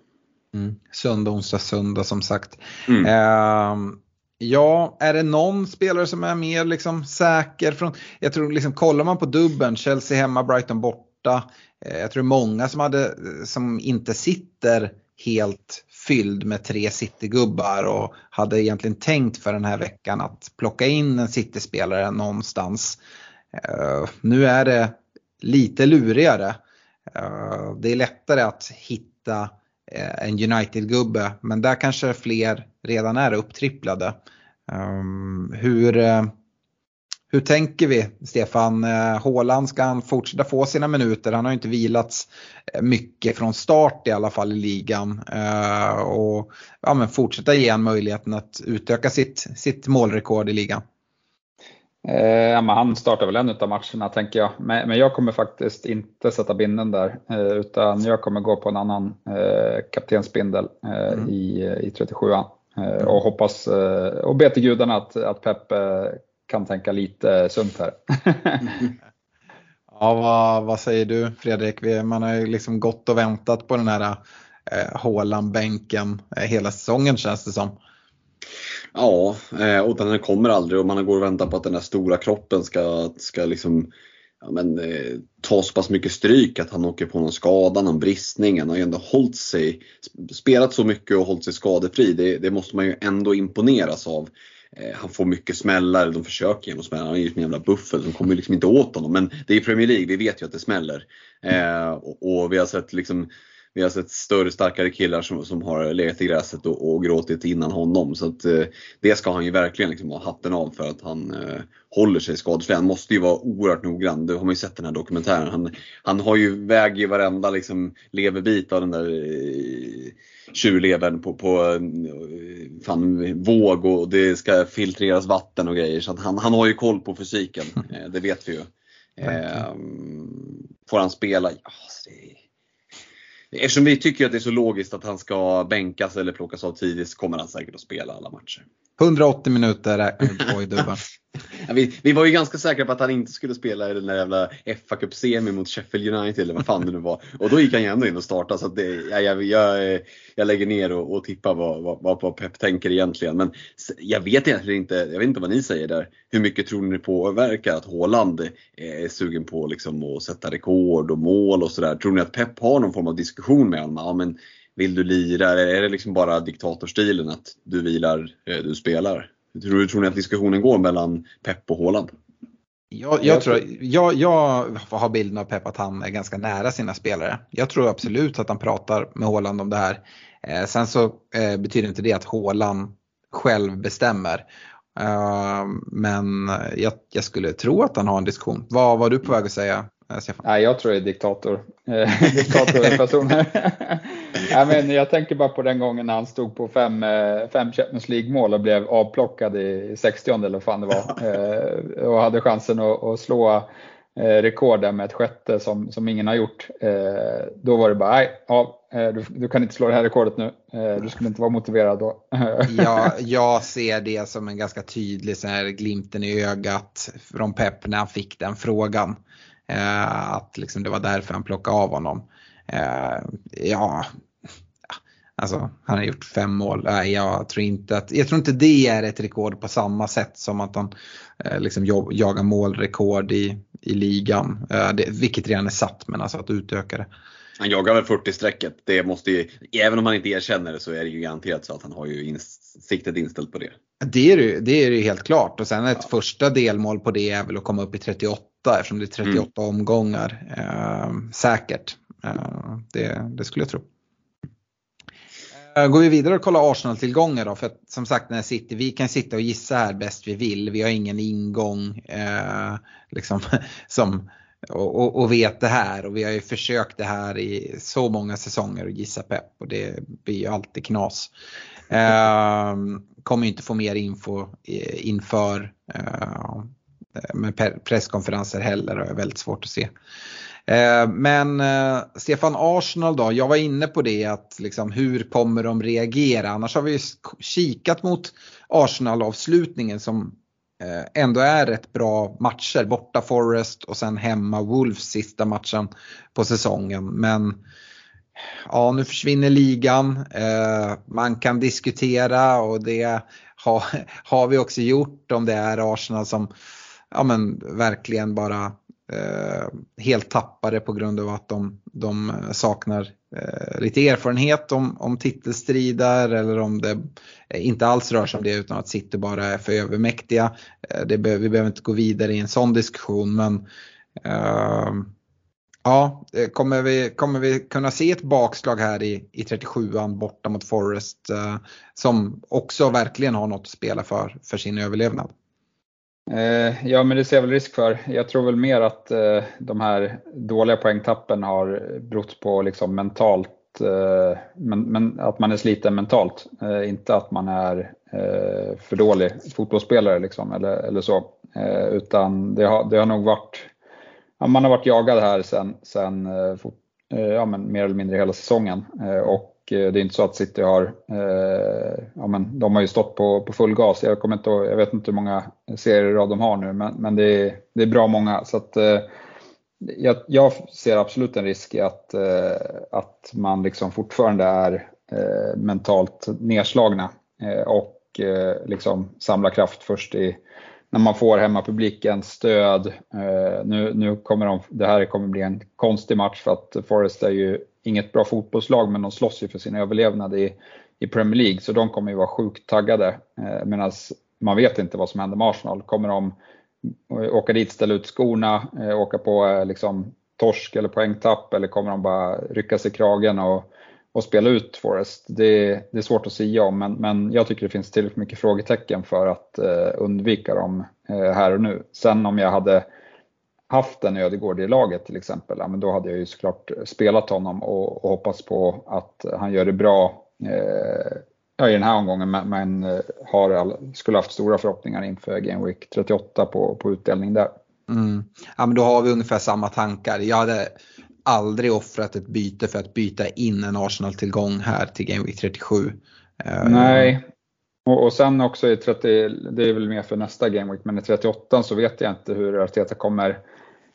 S2: Mm. Söndag, onsdag, söndag som sagt. Mm. Eh, Ja, är det någon spelare som är mer liksom säker? Från, jag tror liksom, kollar man på dubben, Chelsea hemma, Brighton borta. Eh, jag tror många som, hade, eh, som inte sitter helt fylld med tre City-gubbar och hade egentligen tänkt för den här veckan att plocka in en City-spelare någonstans. Eh, nu är det lite lurigare. Det är lättare att hitta en United-gubbe men där kanske fler redan är upptripplade. Hur, hur tänker vi Stefan? Eh, Håland ska han fortsätta få sina minuter? Han har inte vilats eh, mycket från start i alla fall i ligan. Eh, och ja, men fortsätta ge han möjligheten att utöka sitt, sitt målrekord i ligan.
S3: Eh, han startar väl en av matcherna tänker jag. Men, men, jag kommer faktiskt inte sätta binden där. Eh, utan jag kommer gå på en annan eh, kaptensbindel mm. i, i 37an. Mm. Och hoppas och be till gudarna att, att Pep kan tänka lite sunt här.
S2: ja, vad, vad, säger du Fredrik? Man har ju liksom gått och väntat på den här eh, Håland-bänken eh, hela säsongen känns det som.
S4: Ja, eh, och den kommer aldrig och man går och väntar på att den där stora kroppen ska, ska liksom ja, men, eh, ta så pass mycket stryk att han åker på någon skada, någon bristning. Han har ju ändå hållit sig, spelat så mycket och hållit sig skadefri. Det, det måste man ju ändå imponeras av. Eh, han får mycket smällar, de försöker genom smällar. Han är ju en jävla buffel, de kommer liksom inte åt honom. Men det är Premier League, vi vet ju att det smäller. Eh, och, och, vi har sett liksom vi har sett större, starkare killar som, som har legat i gräset och, och gråtit innan honom. Så att, eh, det ska han ju verkligen liksom ha hatten av för att han eh, håller sig skadefri. Han måste ju vara oerhört noggrann. Det har man ju sett den här dokumentären. Han, han har ju väger varenda liksom, leverbit av den där eh, tjurlevern på, på eh, fan, våg och det ska filtreras vatten och grejer. Så han, han har ju koll på fysiken, eh, det vet vi ju. Eh, får han spela? Ja, det, eftersom vi tycker att det är så logiskt att han ska bänkas eller plockas av tidigt så kommer han säkert att spela alla matcher.
S2: 180 minuter äh, räknar vi på i dubben.
S4: Ja, vi, vi, var ju ganska säkra på att han inte skulle spela i den där jävla fa Cup semi mot Sheffield United eller vad fan det nu var. Och då gick han ju ändå in och startade så det, jag, jag, jag, jag, lägger ner och, och tippar vad, vad, vad Pep tänker egentligen. Men jag vet egentligen inte, jag vet inte vad ni säger där. Hur mycket tror ni det påverkar att Haaland eh, är sugen på liksom att sätta rekord och mål och sådär? Tror ni att Pep har någon form av diskussion med honom? Ja, men vill du lira? Eller är det liksom bara diktatorstilen att du vilar, eh, du spelar? Tror, tror ni att diskussionen går mellan Pep och Haaland?
S2: Jag, jag, tror, jag, jag har bilden av Pep att han är ganska nära sina spelare. Jag tror absolut att han pratar med Haaland om det här. Eh, sen så eh, betyder inte det att Haaland själv bestämmer. Uh, men jag, jag, skulle tro att han har en diskussion. Vad var du på väg att säga
S3: Stefan? Nej, jag tror det är diktator. Eh, diktatorpersoner. ja, men jag tänker bara på den gången när han stod på fem, eh, fem Champions League-mål och blev avplockad i 60 eller vad fan det var. Eh, och hade chansen att, att slå rekord med ett sjätte som, som ingen har gjort. Då var det bara, nej, ja, du, du, kan inte slå det här rekordet nu. Du skulle inte vara motiverad då.
S2: ja, jag ser det som en ganska tydlig så här, glimten i ögat från Pep när han fick den frågan. Eh, att liksom det var därför han plockade av honom. Eh, ja, Alltså han har gjort fem mål. Nej, jag tror inte att, jag tror inte det är ett rekord på samma sätt som att han eh, liksom jagar målrekord i, i ligan. Eh, det, vilket redan är satt men alltså att utöka det.
S4: Han jagar väl 40-strecket. Det måste ju, även om han inte erkänner det så är det ju garanterat så att han har ju in, siktet inställt på det.
S2: Det är det, det är det helt klart och sen ett ja. första delmål på det är väl att komma upp i 38 eftersom det är 38 mm. omgångar. Eh, säkert. Eh, det, det skulle jag tro. Eh, går vi vidare och kollar Arsenal-tillgångar då? För att, som sagt, när City, vi kan sitta och gissa här bäst vi vill. Vi har ingen ingång eh, liksom, som, och, och, och, vet det här. Och vi har ju försökt det här i så många säsonger att gissa pepp och det blir ju alltid knas. Ehm, kommer inte få mer info eh, inför eh, med presskonferenser heller och är väldigt svårt att se. Ehm, men eh, Stefan Arsenal då, jag var inne på det att liksom, hur kommer de reagera? Annars har vi kikat mot Arsenal-avslutningen som ändå är rätt bra matcher. Borta Forest och sen hemma Wolves sista matchen på säsongen. Men ja, nu försvinner ligan. Eh, man kan diskutera och det har, har vi också gjort om det är Arsenal som ja, men, verkligen bara eh, helt tappade på grund av att de, de saknar eh, lite erfarenhet om, om titelstrider eller om det inte alls rör sig om det utan att City bara är för övermäktiga. Eh, det be, vi behöver inte gå vidare i en sån diskussion men eh, Ja, eh, kommer vi, kommer vi kunna se ett bakslag här i, i 37an borta mot Forest eh, som också verkligen har något att spela för, för sin överlevnad?
S3: Eh, ja, men det ser jag väl risk för. Jag tror väl mer att eh, de här dåliga poängtappen har berott på liksom mentalt, eh, men, men, att man är sliten mentalt. Eh, inte att man är för dålig fotbollsspelare liksom, eller, eller så. Utan det har, det har nog varit, man har varit jagad här sen, sen eh, eh, ja, men mer eller mindre hela säsongen. Eh, och det är inte så att City har, ja men de har ju stått på, på full gas. Jag, kommer inte, jag vet inte hur många serier de har nu men, men det, är, det är bra många. Så att, jag, jag, ser absolut en risk i att, att man liksom fortfarande är mentalt nedslagna och liksom samlar kraft först i, när man får hemmapublikens stöd. Eh, nu, nu kommer de, det här kommer bli en konstig match för att Forest är ju inget bra fotbollslag men de slåss ju för sin överlevnad i, i Premier League så de kommer ju vara sjukt taggade. Eh, Medan man vet inte vad som händer med Arsenal. Kommer de eh, åka dit, ställa ut skorna, eh, åka på eh, liksom, torsk eller poängtapp eller kommer de bara rycka sig i kragen och, och spela ut Forest? Det, det är svårt att säga om men, men jag tycker det finns tillräckligt mycket frågetecken för att eh, undvika dem eh, här och nu. Sen om jag hade haft en Ödegård i laget till exempel, ja, men då hade jag ju såklart spelat honom och, och hoppats på att han gör det bra eh, i den här omgången men, men eh, har all, skulle haft stora förhoppningar inför Game Week 38 på, på utdelning där.
S2: Mm. Ja men då har vi ungefär samma tankar. Jag hade aldrig offrat ett byte för att byta in en Arsenal-tillgång här till Game Week 37.
S3: Eh, Nej, Och, och sen också i 30, det är väl mer för nästa Game Week, men i 38 så vet jag inte hur Arteta kommer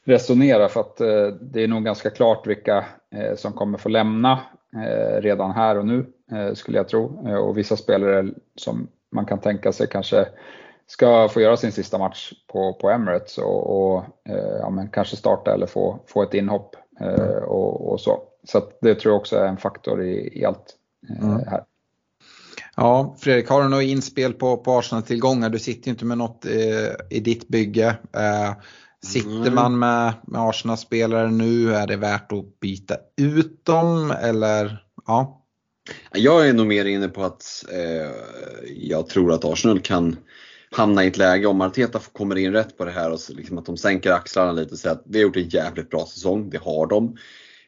S3: resonera för att eh, det är nog ganska klart vilka eh, som kommer få lämna eh, redan här och nu eh, skulle jag tro. Eh, och vissa spelare som man kan tänka sig kanske ska få göra sin sista match på, på Emirates och, och eh, ja, men kanske starta eller få, få ett inhopp och, och så. Så det tror jag också är en faktor i, i allt mm. här.
S2: Ja, Fredrik, har du något inspel på, på Arsenal-tillgångar? Du sitter ju inte med något eh, i ditt bygge. Eh, sitter mm. man med, med Arsenal-spelare nu, är det värt att byta ut dem eller? Ja.
S4: Jag är nog mer inne på att eh, jag tror att Arsenal kan hamna i ett läge om Arteta kommer in rätt på det här och så liksom att de sänker axlarna lite och säger att vi har gjort en jävligt bra säsong, det har de.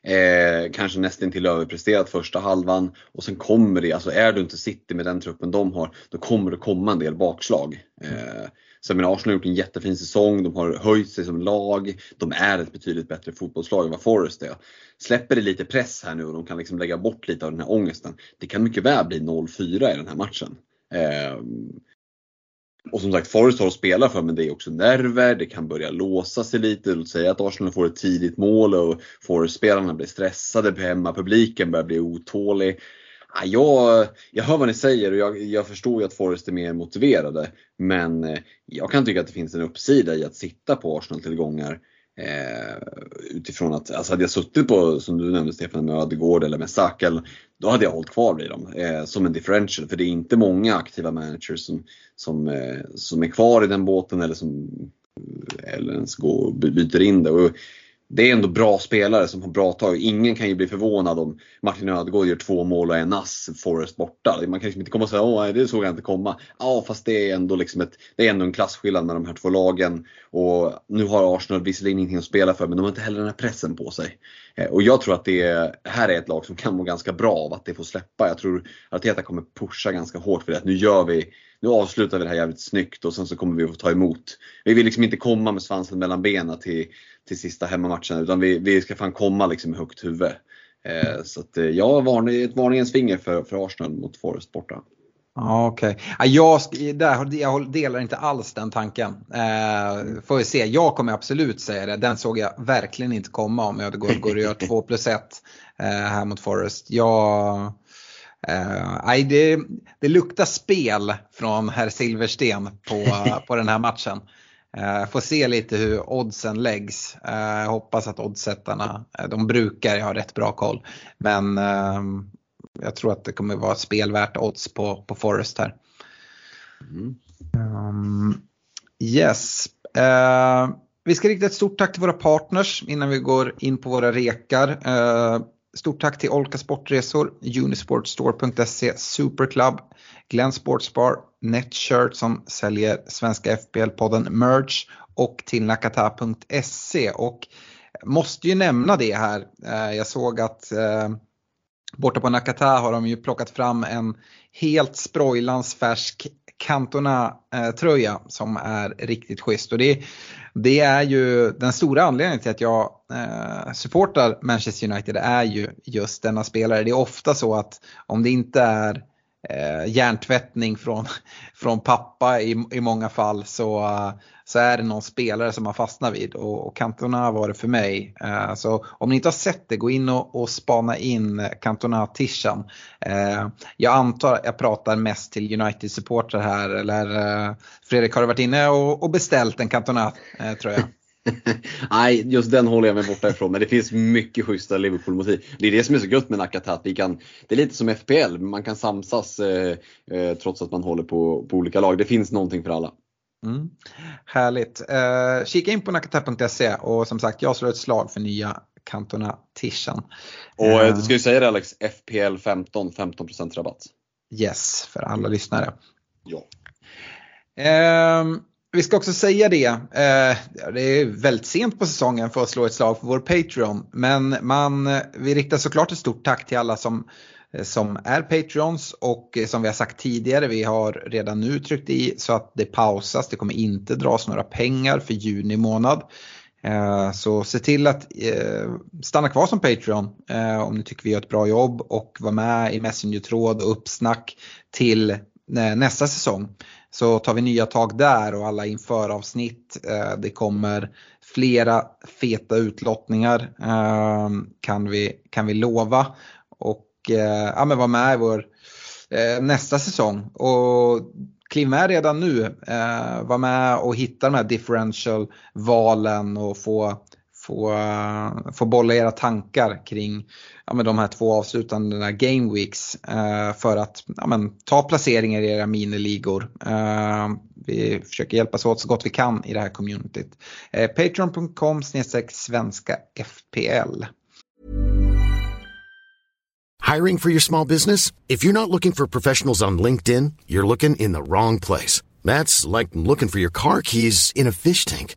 S4: Eh, kanske nästan till överpresterat första halvan och sen kommer det, alltså är du inte City med den truppen de har, då kommer det komma en del bakslag. Eh, så jag menar, Arsenal har gjort en jättefin säsong, de har höjt sig som lag, de är ett betydligt bättre fotbollslag än vad Forest är. Släpper det lite press här nu och de kan liksom lägga bort lite av den här ångesten, det kan mycket väl bli 0-4 i den här matchen. Eh, och som sagt, Forrest har att spela för men det är också nerver, det kan börja låsa sig lite. Låt säga att Arsenal får ett tidigt mål och Forrest-spelarna blir stressade på börjar bli otålig. Jag, jag hör vad ni säger och jag, jag förstår ju att Forrest är mer motiverade. Men eh, jag kan tycka att det finns en uppsida i att sitta på Arsenal-tillgångar. Eh, utifrån att, alltså hade jag suttit på, som du nämnde Stefan, med Ödegård eller med Saka, då hade jag hållit kvar vid dem eh, som en differential. För det är inte många aktiva managers som, som, eh, som är kvar i den båten eller som eller ens går och byter in det. Och det är ändå bra spelare som har bra tag. Ingen kan ju bli förvånad om Martin Ödegaard gör två mål och en ass, Forrest borta. Man kan liksom inte komma och säga åh det såg jag inte komma. Ja fast det är ändå liksom ett, det är ändå en klasskillnad med de här två lagen. Och nu har Arsenal visserligen ingenting att spela för men de har inte heller den här pressen på sig. Eh, och jag tror att det här är ett lag som kan må ganska bra av att det får släppa. Jag tror att Arteta kommer pusha ganska hårt för det. Nu gör vi nu avslutar vi det här jävligt snyggt och sen så kommer vi att få ta emot. Vi vill liksom inte komma med svansen mellan benen till, till sista hemmamatchen utan vi, vi ska fan komma liksom med högt huvud. Eh, så att, eh, ja, varning, ett varningens finger för, för Arsenal mot Forest borta.
S2: Ja, Okej, okay. jag, jag delar inte alls den tanken. Eh, får vi se, jag kommer absolut säga det. Den såg jag verkligen inte komma om jag går, går och gör 2 plus 1 eh, här mot Forest. Jag, Uh, det, det luktar spel från herr Silversten på, på den här matchen. Uh, får se lite hur oddsen läggs. Uh, jag hoppas att oddsättarna, uh, de brukar ha rätt bra koll. Men ehm, jag tror att det kommer vara spelvärt odds på, på Forest här. Mm. Um, yes. vi ska rikta ett stort tack till våra partners innan vi går in på våra rekar. Stort tack till Olka Sportresor, Unisportstore.se, Superclub, Glenn Sportsbar, Netshirt som säljer svenska FBL-podden Merch och till nakata.se. Och måste ju nämna det här. Eh, jag såg att eh, borta på Nakata har de ju plockat fram en helt sprojlans färsk Cantona-tröja eh, som är riktigt schysst. Och det, det är ju den stora anledningen till att jag eh, supportar Manchester United är ju just denna spelare. Det är ofta så att om det inte är eh, hjärntvättning från, från pappa i, i många fall så, eh, så är det någon spelare som man fastnar vid och, och Cantona var det för mig. Eh, så om ni inte har sett det, gå in och, och spana in Cantona-tishan. Eh, jag antar att jag pratar mest till United-supportrar här eller eh, Fredrik har du varit inne och, och beställt en Cantona eh, tror jag?
S4: Nej, just den håller jag mig borta ifrån. Men det finns mycket schyssta Liverpool-motiv. Det är det som är så gött med. Att vi kan, det är lite som FPL, man kan samsas eh, eh, trots att man håller på, på olika lag. Det finns någonting för alla.
S2: Mm. Härligt. Eh, kika in på nakata.se och som sagt jag slår ett slag för nya Cantona Tishan.
S4: Och eh, du ska ju säga det Alex, FPL 15, 15% rabatt.
S2: Yes, för alla lyssnare.
S4: Ja.
S2: Vi ska också säga det, eh, det är väldigt sent på säsongen för att slå ett slag för vår Patreon. Men man, vi riktar såklart ett stort tack till alla som, eh, som är Patreons och eh, som vi har sagt tidigare, vi har redan nu tryckt i så att det pausas. Det kommer inte dras några pengar för juni månad. Eh, så se till att eh, stanna kvar som Patreon eh, om ni tycker vi gör ett bra jobb och var med i Messenger-tråd och uppsnack till Eh, nästa säsong så tar vi nya tag där och alla inför avsnitt. Eh, det kommer flera feta utlottningar eh, kan vi, kan vi lova. Och ja, men var med i vår nästa säsong. Och kliv med redan nu. Var med och hitta de här differential valen och få, få, få bolla era tankar kring ja, men de här två avslutande game weeks eh, för att ja, men, ta placeringar i era miniligor. Eh, vi försöker hjälpas åt så gott vi kan i det här communityt. Eh, Patreon.com svenska FPL.
S5: Hiring for your small business? If you're not looking for professionals on LinkedIn, you're looking in the wrong place. That's like looking for your car keys in a fish tank.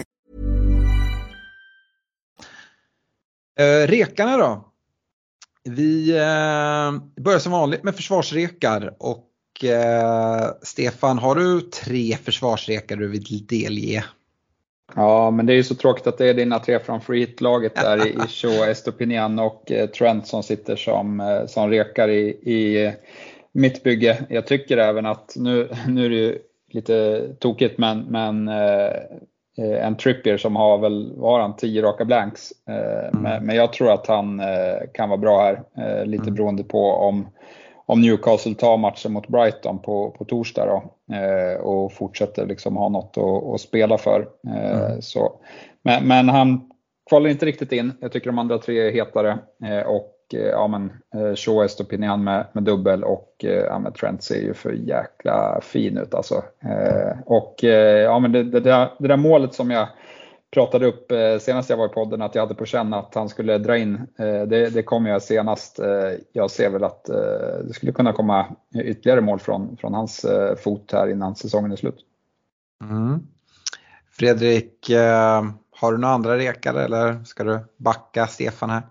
S2: Eh, rekarna då? Vi eh, börjar som vanligt med försvarsrekar och eh, Stefan, har du tre försvarsrekar du vill delge?
S3: Ja, men det är ju så tråkigt att det är dina tre från free hit-laget där i Shaw, Estopinian och eh, Trent som sitter som, eh, som rekar i, i mitt bygge. Jag tycker även att, nu, nu är det ju lite tokigt, men, men Eh, en Trippier som har väl, har han, 10 raka blanks. Eh, mm. Men jag tror att han eh, kan vara bra här, lite mm. beroende på om, om Newcastle tar matchen mot Brighton på, på torsdag då, och fortsätter liksom ha något att, att spela för. Mm. Så, men, men han kvalar inte riktigt in. Jag tycker de andra tre är hetare. Och Eh, Eh, ja men eh, Shaw Shaw Estopinian med, med dubbel och eh, ja, men Trent ser ju för jäkla fin ut alltså. Och ja men det, det, där, det där målet som jag pratade upp senast jag var i podden att jag hade på känn att han skulle dra in. Det, det kom jag senast. Jag ser väl att det skulle kunna komma ytterligare mål från, från hans fot här innan säsongen är slut.
S2: Mm. Fredrik, har du några andra rekar eller ska du backa Stefan här?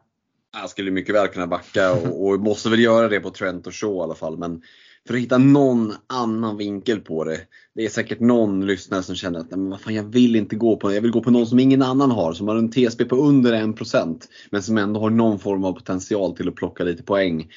S4: Jag skulle mycket väl kunna backa och, och måste väl göra det på Trent och Shaw i alla fall. Men för att hitta någon annan vinkel på det. Det är säkert någon lyssnare som känner att men vad fan, jag vill inte gå på Jag vill gå på någon som ingen annan har. Som har en TSB på under 1% men som ändå har någon form av potential till att plocka lite poäng.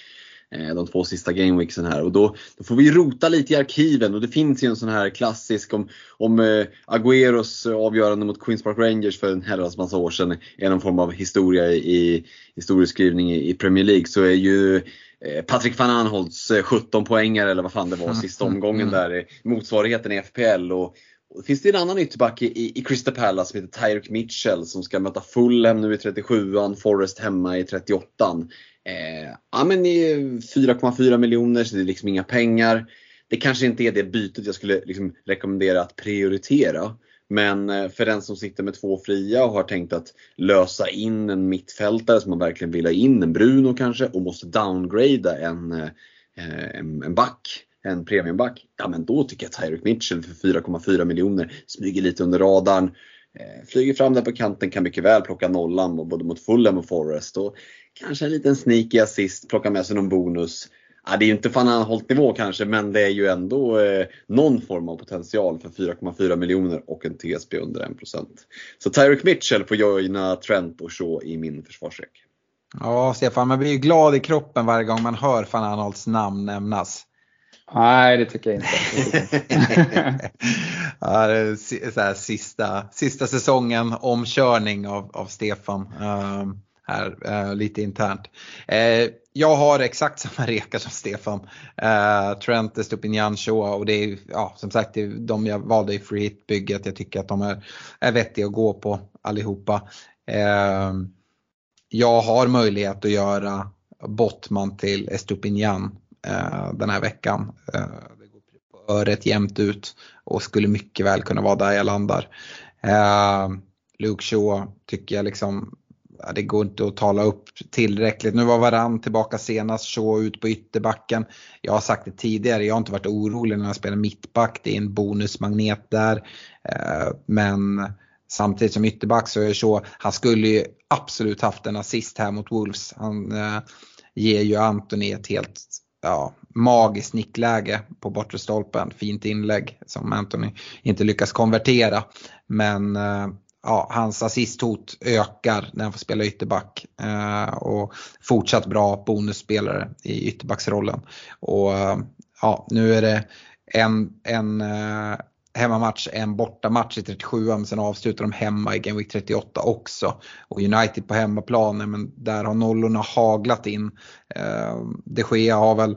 S4: Eh, de två sista gameweeksen här. Och då, då, får vi rota lite i arkiven och det finns ju en sån här klassisk om, om eh, Agüeros avgörande mot Queens Park Rangers för en herrans massa år sedan är någon form av historia i historieskrivning i, i Premier League så är ju eh, Patrik van Anholts 17 poängar eller vad fan det var mm, sista omgången mm. där, motsvarigheten i FPL. Och, och finns det en annan ytterback i, i Crystal Palace som heter Tyreek Mitchell som ska möta Fulham nu i 37an, Forest hemma i 38an. Eh, ja men 4,4 miljoner så det är liksom inga pengar. Det kanske inte är det bytet jag skulle liksom rekommendera att prioritera. Men eh, för den som sitter med två fria och har tänkt att lösa in en mittfältare som man verkligen vill ha in, en Bruno kanske, och måste downgrada en, eh, eh, en, en back, en premiumback. Ja men då tycker jag Tyreek Mitchell för 4,4 miljoner smyger lite under radarn. Flyger fram där på kanten, kan mycket väl plocka nollan både mot Fulham och Forest. Och kanske en liten sneaky assist, plocka med sig någon bonus. Ja, det är ju inte fan hållit nivå kanske, men det är ju ändå eh, någon form av potential för 4,4 miljoner och en TSB under 1%. Så Tyreek Mitchell får joina Trent och Shaw i min försvarsräck.
S2: Ja, Stefan, man blir ju glad i kroppen varje gång man hör van Anholts namn nämnas.
S3: Nej, det tycker jag inte.
S2: ja, det är så här, sista, sista säsongen omkörning av, av Stefan. Um, här eh, lite internt. Eh, jag har exakt samma reka som Stefan. Eh, Trent, Estupinian, Shaw och det är ja, som sagt det är de jag valde i free hit-bygget. Jag tycker att de är, är vettiga att gå på allihopa. Eh, jag har möjlighet att göra Bottman till Estupinian eh, den här veckan. Eh, det går på öret jämnt ut och skulle mycket väl kunna vara där jag landar. Eh, Luke Shaw tycker jag liksom det går inte att tala upp tillräckligt. Nu var Varann tillbaka senast, så, ut på ytterbacken. Jag har sagt det tidigare, jag har inte varit orolig när jag spelar mittback. Det är en bonusmagnet där. Eh, men samtidigt som ytterback så är det så, han skulle ju absolut haft en assist här mot Wolves. Han eh, ger ju Antoni ett helt ja, magiskt nickläge på bortre stolpen. Fint inlägg som Anthony inte lyckas konvertera. Men eh, ja, hans assisthot ökar när han får spela ytterback. Eh, och fortsatt bra bonusspelare i ytterbacksrollen. Och eh, ja, nu är det en, en eh, hemmamatch, en bortamatch i 37 men sen avslutar de hemma i Game Week 38 också. Och United på hemmaplan, men där har nollorna haglat in. Eh, de Gea har väl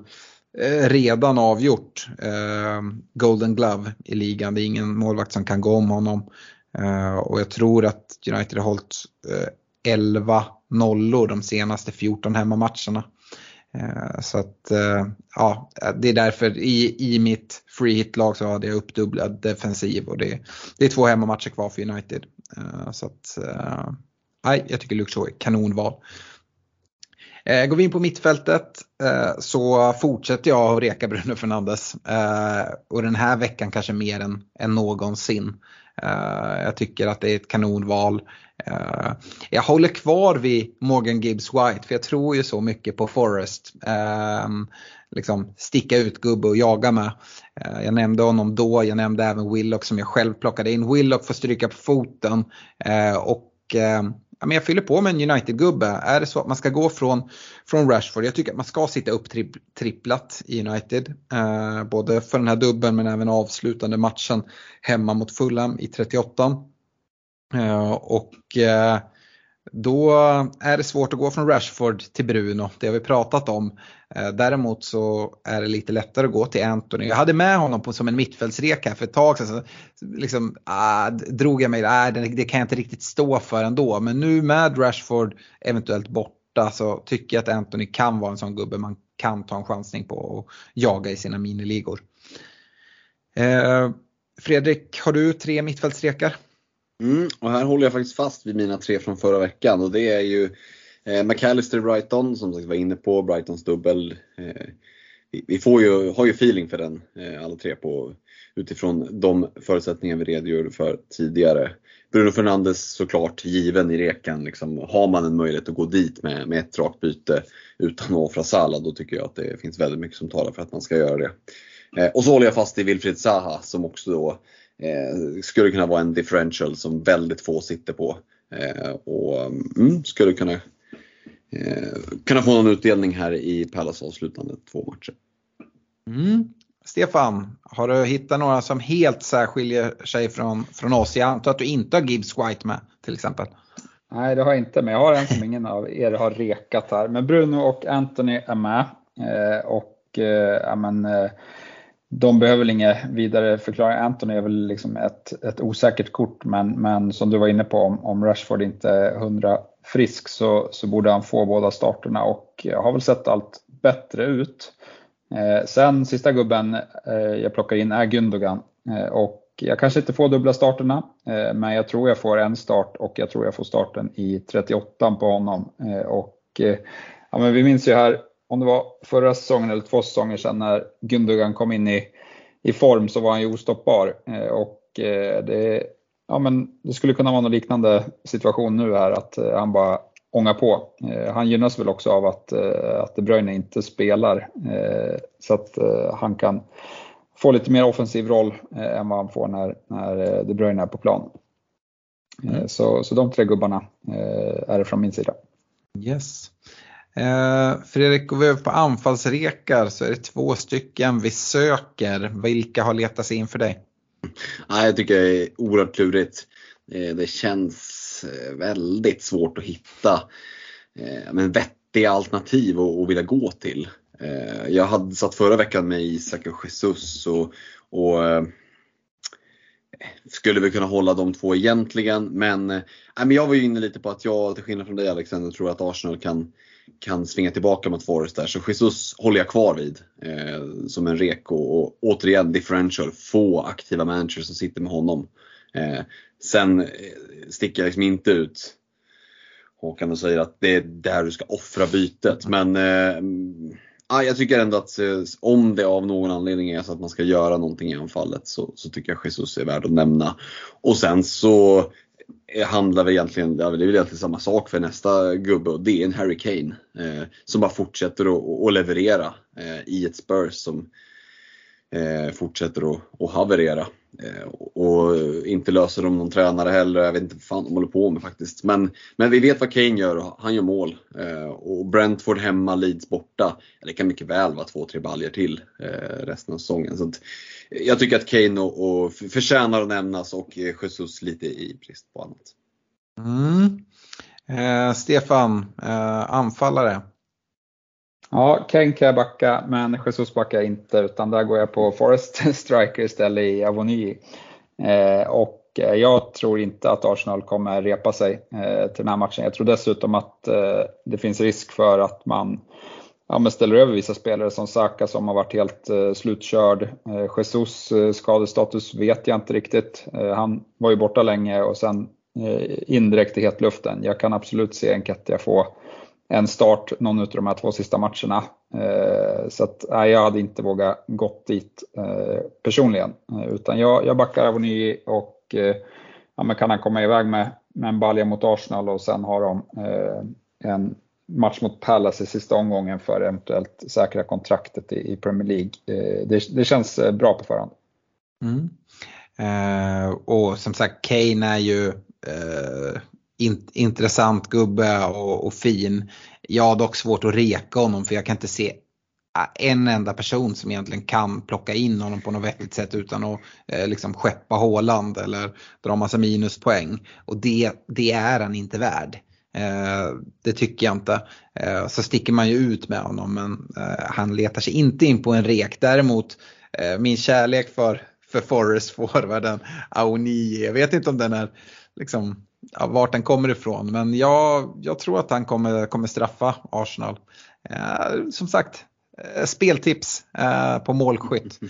S2: eh, redan avgjort eh, Golden Glove i ligan. Det är ingen målvakt som kan gå om honom. Eh, och jag tror att United har hållit eh, 11 nollor de senaste 14 hemmamatcherna. Eh, så att ja, det är därför i, i mitt free hit-lag så hade jag uppdubblad defensiv och det, det är två hemmamatcher kvar för United. Så att, nej, jag tycker Luke Shaw är kanonval. Går vi in på mittfältet så fortsätter jag att reka Bruno Fernandes. Och den här veckan kanske mer än, än någonsin. Eh, jag tycker att det är ett kanonval. Eh, jag håller kvar vid Morgan Gibbs White för jag tror ju så mycket på Forrest. Ehm, liksom sticka ut gubbe och jaga med. Eh, jag nämnde honom då, jag nämnde även Willock som jag själv plockade in. Willock får stryka på foten och ehm, men jag fyller på med en United-gubbe. Är det så att man ska gå från, från Rashford, jag tycker att man ska sitta upp tripp, tripplat i United. Eh, både för den här dubben men även avslutande matchen hemma mot Fulham i 38. Eh, och eh, då är det svårt att gå från Rashford till Bruno, det har vi pratat om. Eh, däremot så är det lite lättare att gå till Anthony. Jag hade med honom på, som en mittfältsrek här för ett tag sedan. Så liksom, ah, drog jag mig, ah, det, det kan jag inte riktigt stå för ändå. Men nu med Rashford eventuellt borta så tycker jag att Anthony kan vara en sån gubbe man kan ta en chansning på och jaga i sina miniligor. Eh, Fredrik, har du tre mittfältsrekar?
S4: Mm, och här håller jag faktiskt fast vid mina tre från förra veckan och det är ju eh, McAllister Brighton som sagt var inne på, Brightons dubbel. Eh, vi, vi får ju, har ju feeling för den eh, alla tre på, utifrån de förutsättningar vi redogjorde för tidigare. Bruno Fernandes såklart given i rekan. Liksom, har man en möjlighet att gå dit med, med ett rakt byte utan att offra Salah, då tycker jag att det finns väldigt mycket som talar för att man ska göra det. Eh, och så håller jag fast i Wilfried Zaha som också då Eh, skulle kunna vara en differential som väldigt få sitter på. Eh, och mm, skulle kunna, eh, kunna få någon utdelning här i Palace avslutande två matcher.
S2: Mm. Stefan, har du hittat några som helt särskiljer sig från, från oss? Jag antar att du inte har Gibbs White med till exempel.
S3: Nej, det har jag inte, men jag har en som ingen av er har rekat här. Men Bruno och Anthony är med. Eh, och eh, men, eh, de behöver väl inga vidare förklaring. Anthony är väl liksom ett, ett osäkert kort men, men som du var inne på om, om Rashford inte är hundra frisk så, så borde han få båda starterna och har väl sett allt bättre ut. Eh, sen sista gubben eh, jag plockar in är Gündogan eh, och jag kanske inte får dubbla starterna eh, men jag tror jag får en start och jag tror jag får starten i 38 på honom. Eh, och, eh, ja, men vi minns ju här om det var förra säsongen eller två säsonger sedan när Gundogan kom in i, i form så var han ju ostoppbar. Eh, och eh, det, ja, men det skulle kunna vara någon liknande situation nu här att eh, han bara ångar på. Han gynnas väl också av att, att De Bruyne inte spelar så att han kan få lite mer offensiv roll än vad han får när, när De Bruyne är på plan. Mm. Så, så de tre gubbarna är det från min sida.
S2: Yes. Eh, Fredrik, går vi över på anfallsrekar så är det två stycken vi söker. Vilka har letat sig in för dig?
S4: Ja, jag tycker det är oerhört klurigt. Eh, det känns eh, väldigt svårt att hitta eh, men vettiga alternativ att vilja gå till. Jag hade satt förra veckan med Isak och Jesus och, och skulle vi kunna hålla de två egentligen. Men, äh, men jag var ju inne lite på att jag, till skillnad från dig Alexander, tror att Arsenal kan, kan svinga tillbaka mot Forest där. Så Jesus håller jag kvar vid eh, som en rek och, återigen differential, få aktiva managers som sitter med honom. Eh, sen eh, sticker jag liksom inte ut Håkan och säger att det är där du ska offra bytet. Men eh, ja, jag tycker ändå att eh, om det av någon anledning är så att man ska göra någonting i anfallet så, så tycker jag Jesus är värd att nämna. Och sen så Eh, handlar det egentligen, det är väl egentligen samma sak för nästa gubbe och det är en Harry Kane. Eh, som bara fortsätter att, leverera eh, i ett Spurs som eh, fortsätter att, haverera. Eh, och inte löser de någon tränare heller, jag vet inte vad fan de håller på med faktiskt. Men, men vi vet vad Kane gör och han gör mål. Eh, och Brentford hemma, Leeds borta. Det kan mycket väl vara två, tre baljer till eh, resten av säsongen. Så att, jag tycker att Kane och, och förtjänar att nämnas och Jesus lite i brist på annat.
S2: Mm. Eh, Stefan, eh, anfallare.
S3: Ja, Kane kan jag backa, men Jesus backar jag inte utan där går jag på Forest Striker istället i Avoni. Eh, och eh, jag tror inte att Arsenal kommer repa sig eh, till den här matchen. Jag tror dessutom att eh, det finns risk för att man ja, ställer över vissa spelare som Saka som har varit helt eh, slutkörd. Eh, Jesus eh, skadestatus vet jag inte riktigt. Eh, han var ju borta länge och sen eh, indirekt i hetluften. Jag kan absolut se en Kettia få en start någon av de här två sista matcherna. Så att, nej, jag hade inte vågat gått dit personligen. Utan jag, jag backar Avony och ja, men kan han komma iväg med, med en balja mot Arsenal och sen har de en match mot Palace i sista omgången för eventuellt säkra kontraktet i, Premier League. Eh, det, det, känns eh, bra på förhand.
S2: Mm. Eh, och som sagt Kane är ju eh, in, intressant gubbe och, och, fin. Jag har dock svårt att reka honom för jag kan inte se eh, en enda person som egentligen kan plocka in honom på något vettigt sätt utan att eh, liksom skeppa Håland eller dra massa minuspoäng. Och det, det är han inte värd. Eh, det tycker jag inte. Eh, så sticker man ju ut med honom men eh, han letar sig inte in på en rek. Däremot min kärlek för, för Forrest-forwarden Aoni, jag vet inte om den är liksom ja, vart den kommer ifrån. Men jag, jag tror att han kommer, kommer straffa Arsenal. Eh, som sagt, eh, speltips eh, på målskytt.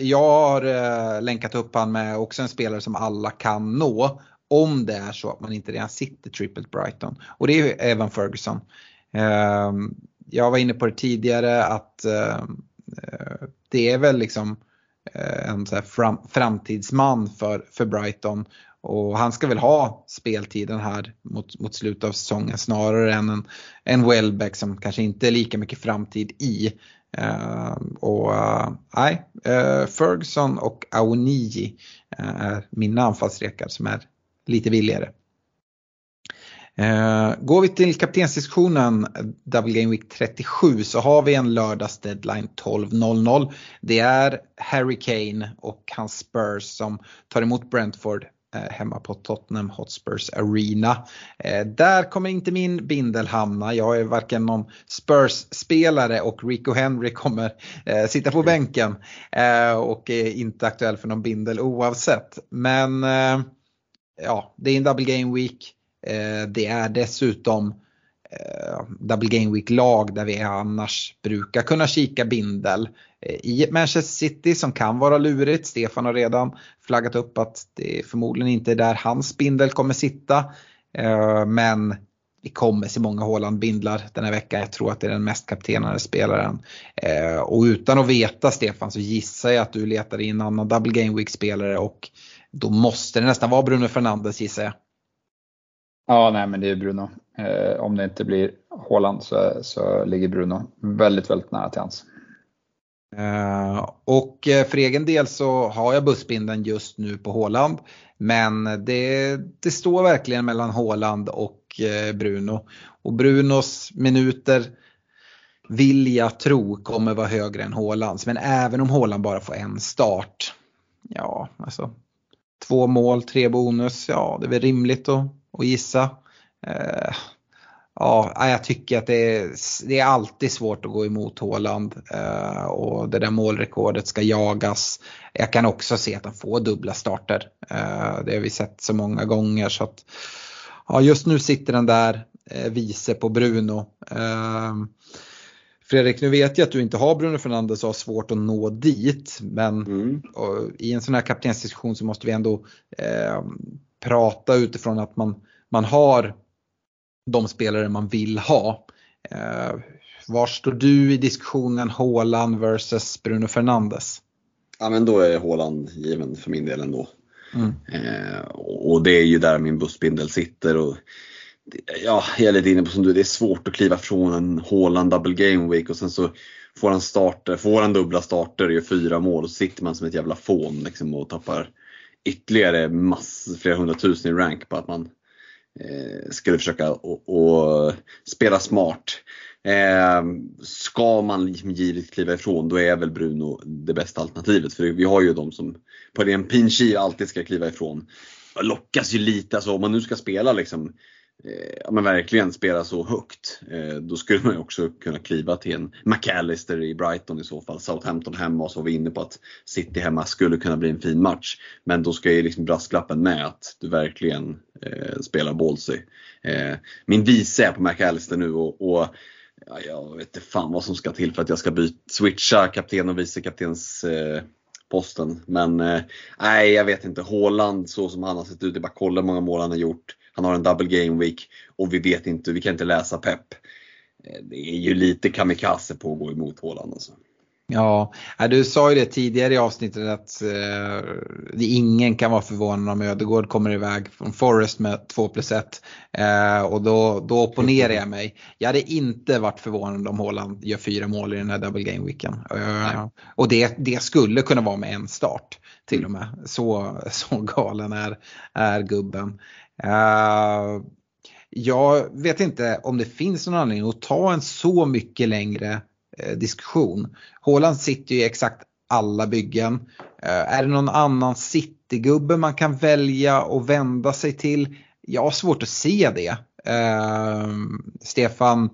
S2: Jag har länkat upp han med också en spelare som alla kan nå. Om det är så att man inte redan sitter trippelt Brighton. Och det är ju Evan Ferguson. Ehm, jag var inne på det tidigare att ehm, eh, det är väl liksom eh, en så fram, framtidsman för, för Brighton. Och han ska väl ha speltiden här mot, mot slutet av säsongen snarare än en, en Welbeck som kanske inte är lika mycket framtid i. Uh, och uh, nej, uh, Ferguson och Aoniji är mina anfallsrekar som är lite billigare. Går vi till kaptensdiskussionen Double Game Week 37 så har vi en lördags deadline 12.00. Det är Harry Kane och hans Spurs som tar emot Brentford Eh, hemma på Tottenham Hotspurs Arena. Eh, där kommer inte min bindel hamna. Jag är varken någon Spurs-spelare och Rico Henry kommer eh, sitta på bänken och är inte aktuell för någon bindel oavsett. Men ja, det är en double game week. Eh, det är dessutom eh, double game week lag där vi annars brukar kunna kika bindel. Eh, I ett Manchester City som kan vara lurigt. Stefan har redan flaggat upp att det förmodligen inte är där hans bindel kommer sitta. Men vi kommer se många Haaland-bindlar den här veckan. Jag tror att det är den mest kaptenade spelaren. Eh, och utan att veta Stefan så gissar jag att du letar in en annan Double Game Week-spelare och då måste det nästan vara Bruno Fernandes gissar jag.
S3: Ja, nej men det är Bruno. om det inte blir Haaland så, så ligger Bruno väldigt, väldigt nära till hans.
S2: Eh, och eh, för egen del så har jag bussbinden just nu på Håland. Men det, det står verkligen mellan Håland och eh, Bruno. Och Brunos minuter vill jag tro kommer vara högre än Hålands. Men även om Håland bara får en start. Ja, alltså två mål, tre bonus. Ja, det är väl rimligt att, att gissa. Eh, ja, jag tycker att det är, det är alltid svårt att gå emot Håland eh, och det där målrekordet ska jagas. Jag kan också se att han får dubbla starter. Eh, det har vi sett så många gånger så att ja, just nu sitter den där eh, vice på Bruno. Eh, Fredrik, nu vet jag att du inte har Bruno Fernandes och har svårt att nå dit. Men
S4: Mm.
S2: i en sån här kaptensdiskussion så måste vi ändå eh, prata utifrån att man, man har de spelare man vill ha. Eh, var står du i diskussionen Haaland versus Bruno Fernandes?
S4: Ja men då är Haaland given för min del ändå.
S2: Mm.
S4: Eh, och det är ju där min bussbindel sitter. Och, ja, jag är lite inne på som du, det är svårt att kliva från en Haaland double game week och sen så får han starter, får han dubbla starter, gör fyra mål och så sitter man som ett jävla fån liksom, och tappar ytterligare mass, flera hundratusen i rank på att man eh, skulle försöka och, och spela smart. Eh, ska man liksom givet kliva ifrån då är väl Bruno det bästa alternativet. För vi har ju de som på en pinchi alltid ska kliva ifrån. Jag lockas ju lite, alltså om man nu ska spela liksom eh, Eh, ja, men verkligen spela så högt. Eh, då skulle man ju också kunna kliva till en McAllister i Brighton i så fall. Southampton hemma och så var vi inne på att City hemma skulle kunna bli en fin match. Men då ska ju liksom brasklappen med att du verkligen eh, spelar ballsy. Eh, min vice är på McAllister nu och, och ja, jag vet inte fan vad som ska till för att jag ska byta, switcha kapten och vicekaptens eh, posten. Men eh, nej, jag vet inte. Haaland så som han har sett ut, det är bara kolla hur många mål han har gjort. Han har en double game week och vi vet inte, vi kan inte läsa pepp. Eh, Det är ju lite kamikaze på att gå emot Haaland alltså.
S2: Ja, ja, du sa ju det tidigare i avsnittet att eh, ingen kan vara förvånad om Ödegård kommer iväg från Forest med 2 plus 1. Eh, och då, då opponerar jag mig. Jag hade inte varit förvånad om Haaland gör fyra mål i den här double game weeken. Eh, och det, det skulle kunna vara med en start till och med. Så, så galen är, är gubben. Eh, jag vet inte om det finns någon anledning att ta en så mycket längre Eh, diskussion. Haaland sitter ju i exakt alla byggen. Eh, är det någon annan Citygubbe man kan välja och vända sig till? Jag har svårt att se det. Eh, Stefan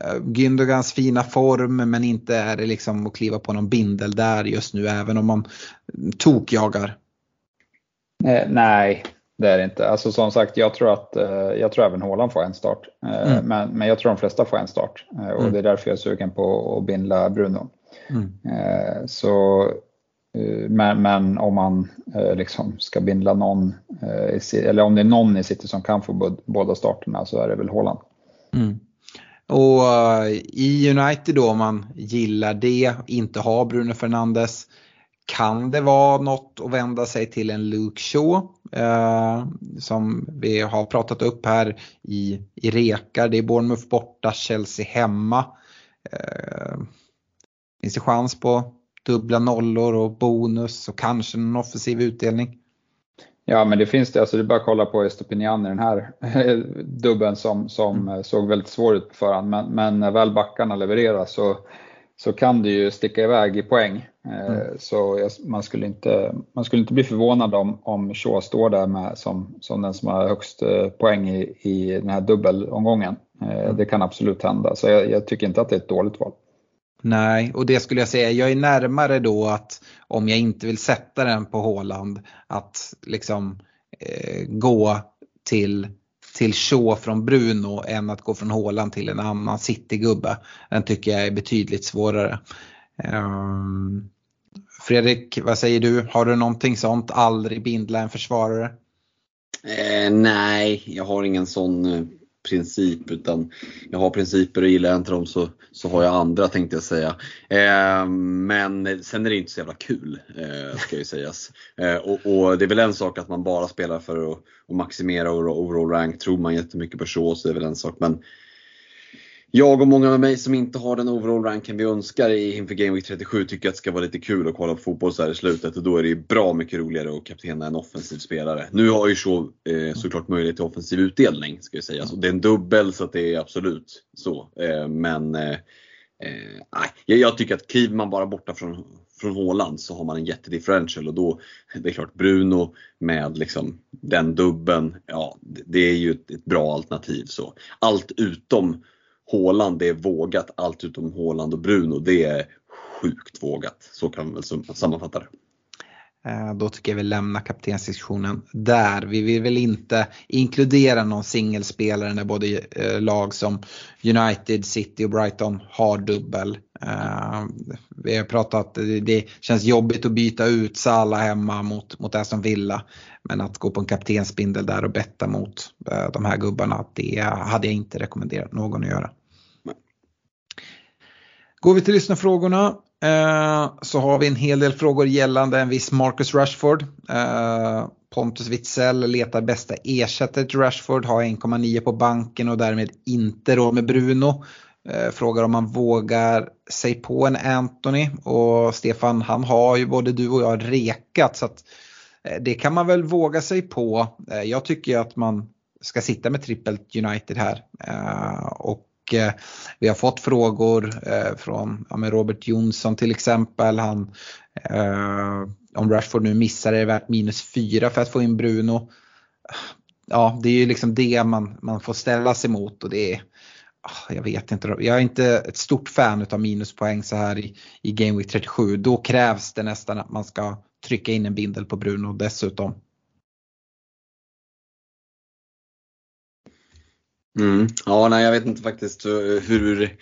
S2: eh, Gündogans fina form men inte är det liksom att kliva på någon bindel där just nu även om man tokjagar.
S3: Eh, nej, det är det inte. Alltså som sagt, jag tror att eh, jag tror även Haaland får en start. Eh,
S2: Mm.
S3: men, men jag tror de flesta får en start. Eh, och
S2: Mm.
S3: det är därför jag är sugen på att bindla Bruno.
S2: Mm.
S3: Så, men, men om man liksom ska bindla någon, eller om det är någon i City som kan få båda starterna så är det väl Haaland.
S2: Mm. Och i United då om man gillar det, inte har Bruno Fernandes, kan det vara något att vända sig till en Luke Shaw eh, som vi har pratat upp här i, i rekar. Det är Bournemouth borta, Chelsea hemma. Eh, finns det chans på dubbla nollor och bonus och kanske en offensiv utdelning?
S3: Ja, men det finns det. Alltså det är bara att kolla på Estopinian i den här dubben som, som eh, såg väldigt svår ut på förhand. Men, men när väl backarna levererar så, så kan det ju sticka iväg i poäng. Eh, Så jag, man, skulle inte, man skulle inte bli förvånad om, om Shaw står där med, som, som den som har högst eh, poäng i, i den här dubbelomgången. Eh, Det kan absolut hända. Så jag, jag tycker inte att det är ett dåligt val.
S2: Nej, och det skulle jag säga, jag är närmare då att om jag inte vill sätta den på Håland att liksom eh, gå till, till Shaw från Bruno än att gå från Håland till en annan Citygubbe. Den tycker jag är betydligt svårare. Ehm, Fredrik, vad säger du? Har du någonting sånt? Aldrig bindla en försvarare?
S4: Eh, nej, jag har ingen sån eh, princip utan jag har principer och gillar jag inte dem så, så har jag andra tänkte jag säga. Eh, men sen är det inte så jävla kul eh, ska ju sägas. Eh, och, och det är väl en sak att man bara spelar för att, att maximera overall rank. Tror man jättemycket på så så är det väl en sak. Men jag och många med mig som inte har den overall ranken vi önskar inför Game Week 37 tycker att det ska vara lite kul att kolla på fotboll så här i slutet och då är det ju bra mycket roligare att kaptena en offensiv spelare. Nu har ju så eh, såklart möjlighet till offensiv utdelning ska jag säga. Alltså, det är en dubbel så att det är absolut så. Eh, men eh, Eh, jag, jag tycker att kliver man bara borta från, från Håland så har man en jättedifferential och då, det är klart Bruno med liksom den dubben, ja det är ju ett, ett bra alternativ. Så allt utom Håland det är vågat, allt utom Håland och Bruno det är sjukt vågat. Så kan man väl sammanfatta det.
S2: Eh, då tycker jag vi lämnar kaptensdiskussionen där. Vi vill väl inte inkludera någon singelspelare när både eh, lag som United, City och Brighton har dubbel. Eh, vi har pratat, det känns jobbigt att byta ut Salah hemma mot, mot Aston Villa. Men att gå på en kaptensbindel där och betta mot de här gubbarna, det hade jag inte rekommenderat någon att göra. Går vi till lyssnarfrågorna Eh, så har vi en hel del frågor gällande en viss Marcus Rashford. Eh, Pontus Witzell letar bästa ersättare till Rashford, har 1,9 på banken och därmed inte råd med Bruno. Eh, frågar om man vågar sig på en Anthony och Stefan han har ju både du och jag rekat så att det kan man väl våga sig på. Jag tycker att man ska sitta med trippelt United här. Och Eh, vi har fått frågor eh, från ja, Robert Jonsson till exempel. Han, eh, om Rashford nu missar är det värt minus 4 för att få in Bruno. Ja, det är ju liksom det man, man får ställa sig mot och det är ah, jag vet inte, jag är inte ett stort fan av minuspoäng så här i, i Game Week 37. Då krävs det nästan att man ska trycka in en bindel på Bruno dessutom.
S4: Mm. Ja, nej, jag vet inte faktiskt hur,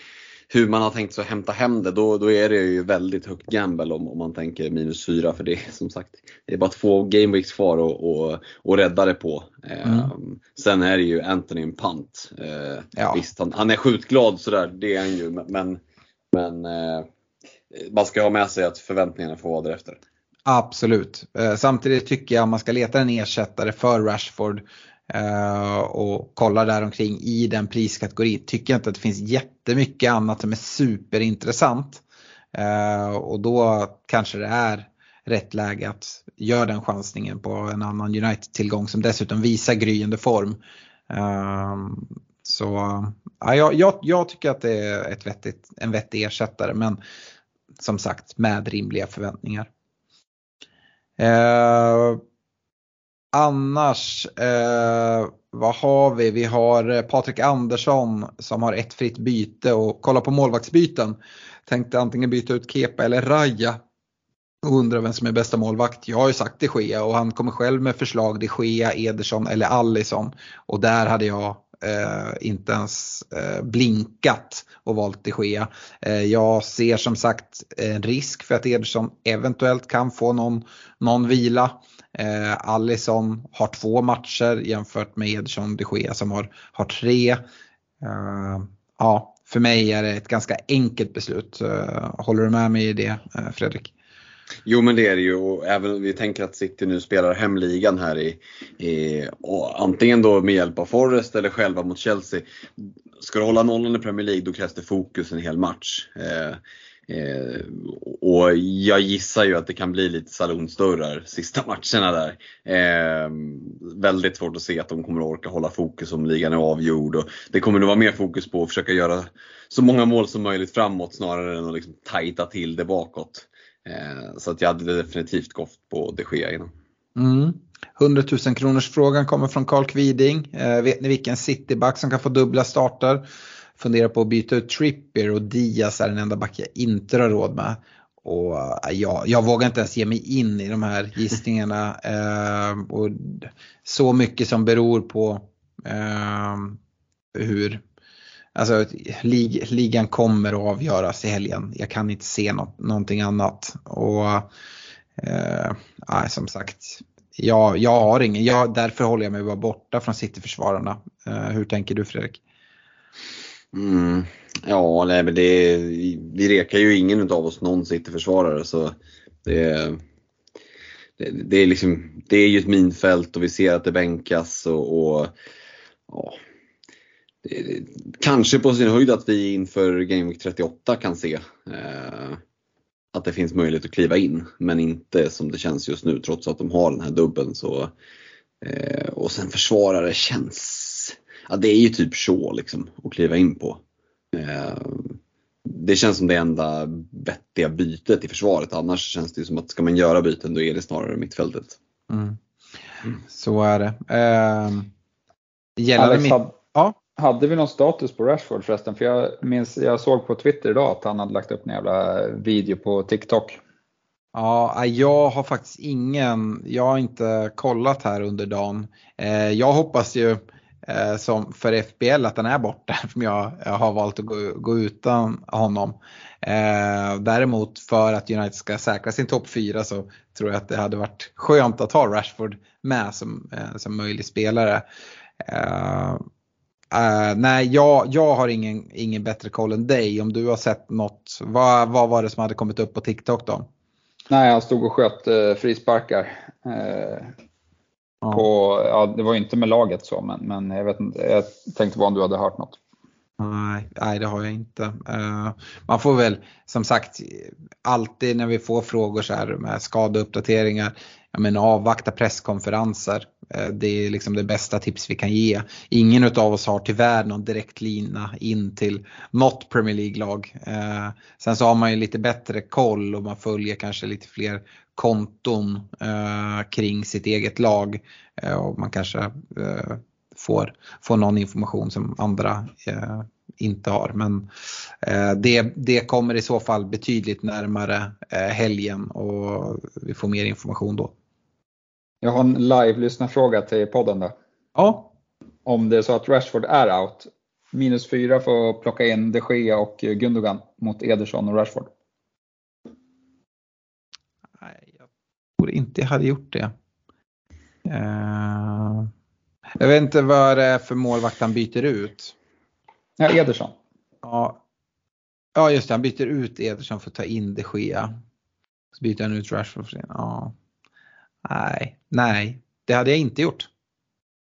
S4: hur man har tänkt sig att hämta hem det. Då, då är det ju väldigt högt gamble om, om man tänker minus 4 för det är som sagt det är bara två gameweeks kvar och, och, och rädda det på. Mm. Um, sen är det ju Anthony en pant. Uh, ja. Visst, han, han är skjutglad sådär, det är han ju men, men uh, man ska ha med sig att förväntningarna får vara därefter.
S2: Absolut. Uh, samtidigt tycker jag man ska leta en ersättare för Rashford Eh, och kollar där omkring i den priskategorin tycker jag inte att det finns jättemycket annat som är superintressant. Eh, och då kanske det är rätt läge att göra den chansningen på en annan United-tillgång som dessutom visar gryende form. Eh, så ja, jag, jag, tycker att det är ett vettigt, en vettig ersättare men som sagt med rimliga förväntningar. Annars, eh, vad har vi? Vi har eh, Patrik Andersson som har ett fritt byte och kolla på målvaktsbyten. Tänkte antingen byta ut Kepa eller Raja. Och undrar vem som är bästa målvakt. Jag har ju sagt de Gea och han kommer själv med förslag de Gea, Ederson eller Allison. Och där hade jag eh, inte ens eh, blinkat och valt de Gea. Eh, jag ser som sagt en risk för att Ederson eventuellt kan få någon, någon vila. Eh, Allison har två matcher jämfört med Ederson de Gea som har, har tre. Eh, ja, för mig är det ett ganska enkelt beslut. Eh, håller du med mig i det eh, Fredrik?
S4: Jo men det är det ju och även vi tänker att City nu spelar hemligan här i, i antingen då med hjälp av Forrest eller själva mot Chelsea. Ska du hålla nollan i Premier League då krävs det fokus en hel match. Eh, Eh, och jag gissar ju att det kan bli lite salonsdörrar sista matcherna där. Eh, väldigt svårt att se att de kommer att orka hålla fokus om ligan är avgjord. Och det kommer nog vara mer fokus på att försöka göra så många mål som möjligt framåt snarare än att liksom tajta till det bakåt. Eh, så att jag hade definitivt gått på de Gea innan.
S2: Mm. 100 000 kronors frågan kommer från Carl Kviding. Eh, vet ni vilken cityback som kan få dubbla starter? Funderar på att byta ut Trippier och Diaz är den enda back jag inte har råd med. Och äh, jag, jag vågar inte ens ge mig in i de här gissningarna. eh, och så mycket som beror på eh, hur Alltså lig, ligan kommer att avgöras i helgen. Jag kan inte se något, någonting annat. Och eh, som sagt, jag, jag har ingen, jag, därför håller jag mig bara borta från Cityförsvararna. Eh, hur tänker du Fredrik?
S4: Mm. Ja, nej, men det, vi rekar ju ingen av oss någon City-försvarare så det, det, det, är liksom, det är ju ett minfält och vi ser att det bänkas och, och ja, det, kanske på sin höjd att vi inför Game Week 38 kan se eh, att det finns möjlighet att kliva in men inte som det känns just nu trots att de har den här dubben. Så, eh, och sen försvarare känns ja, det är ju typ så liksom att kliva in på. Eh, det känns som det enda vettiga bytet i försvaret. Annars känns det som att ska man göra byten då är det snarare mittfältet.
S2: Mm. Så är det. Eh, gällande
S3: Alex,
S2: mitt...
S3: hade,
S2: Ja.
S3: hade vi någon status på Rashford förresten? För jag, minns, jag såg på Twitter idag att han hade lagt upp en jävla video på TikTok.
S2: Ja, jag har faktiskt ingen, jag har inte kollat här under dagen. Eh, jag hoppas ju Eh, som för FBL att den är borta eftersom jag, jag har valt att gå, gå utan honom. Eh, däremot för att United ska säkra sin topp 4 så tror jag att det hade varit skönt att ha Rashford med som, eh, som möjlig spelare. Eh, eh, nej, jag, jag har ingen, ingen bättre koll än dig. Om du har sett något, vad, vad var det som hade kommit upp på TikTok då?
S3: Nej, han stod och sköt eh, frisparkar. Eh,
S2: Ja.
S3: på, ja, det var ju inte med laget så, men, men jag, vet inte, jag tänkte bara om du hade hört något.
S2: Nej, nej, det har jag inte. Eh, man får väl som sagt alltid när vi får frågor så här med skadeuppdateringar, jag menar avvakta presskonferenser. Eh, det är liksom det bästa tips vi kan ge. Ingen av oss har tyvärr någon direkt lina in till något Premier League-lag. Eh, sen så har man ju lite bättre koll och man följer kanske lite fler konton eh, kring sitt eget lag. Eh, och man kanske eh, får, får någon information som andra eh, inte har. Men eh, det, det kommer i så fall betydligt närmare eh, helgen och vi får mer information då.
S3: Jag har en live-lyssnarfråga till podden då.
S2: Ja,
S3: Om det är så att Rashford är out, minus fyra för att plocka in de Gea och Gundogan mot Ederson och Rashford.
S2: Nej, jag tror inte jag hade gjort det. Eh, jag vet inte vad det är för målvakt han byter ut.
S3: Ja, Ederson.
S2: Ja, ja just det, han byter ut Ederson för att ta in de Gea. Så byter han ut Rashford för det. Ja. Nej, nej, det hade jag inte gjort.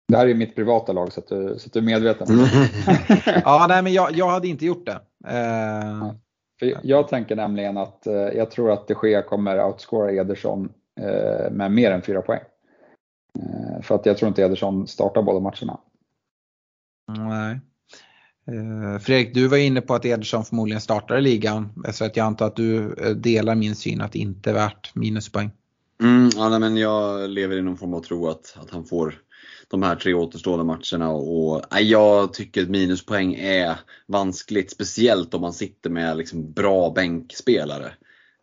S3: Det här är mitt privata lag så att du, så att du är medveten.
S2: Ja, nej men jag, jag hade inte gjort det. Eh,
S3: För jag tänker nämligen att eh, jag tror att de Gea kommer outscora Ederson med mer än fyra poäng. Eh, för att jag tror inte Ederson startar båda matcherna.
S2: nej. Eh, Fredrik, du var inne på att Ederson förmodligen startar i ligan. Så att jag antar att du eh, delar min syn att det inte är värt minuspoäng.
S4: Mm, ja, nej, men jag lever i någon form av tro att, att han får de här tre återstående matcherna. Och, nej, jag tycker att minuspoäng är vanskligt, speciellt om man sitter med liksom, bra bänkspelare.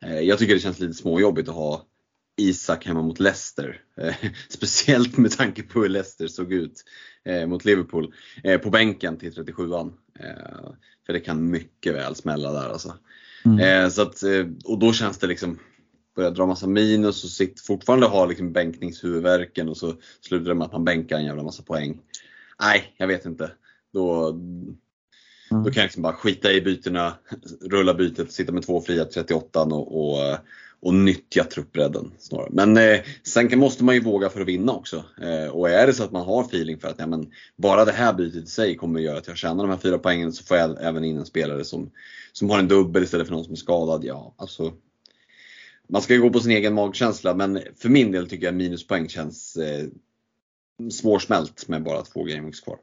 S4: Eh, jag tycker det känns lite småjobbigt att ha Isak hemma mot Leicester. Eh, speciellt med tanke på hur Leicester såg ut eh, mot Liverpool eh, på bänken till 37an. Eh, för det kan mycket väl smälla där alltså. Eh, så att, och då känns det liksom, börja dra massa minus och sitt, fortfarande ha liksom bänkningshuvudvärken och så slutar det med att man bänkar en jävla massa poäng. Nej, jag vet inte. Då, då kan jag liksom bara skita i bytena, rulla bytet, sitta med två fria 38 och, och, och nyttja truppbredden snarare. Men eh, sen kan, måste man ju våga för att vinna också. Eh, och är det så att man har feeling för att ja, men, bara det här bytet i sig kommer att göra att jag tjänar de här fyra poängen så får jag även in en spelare som, som har en dubbel istället för någon som är skadad. Ja, alltså, man ska ju gå på sin egen magkänsla men för min del tycker jag minuspoäng känns eh, svårsmält med bara två gameweeks kvar.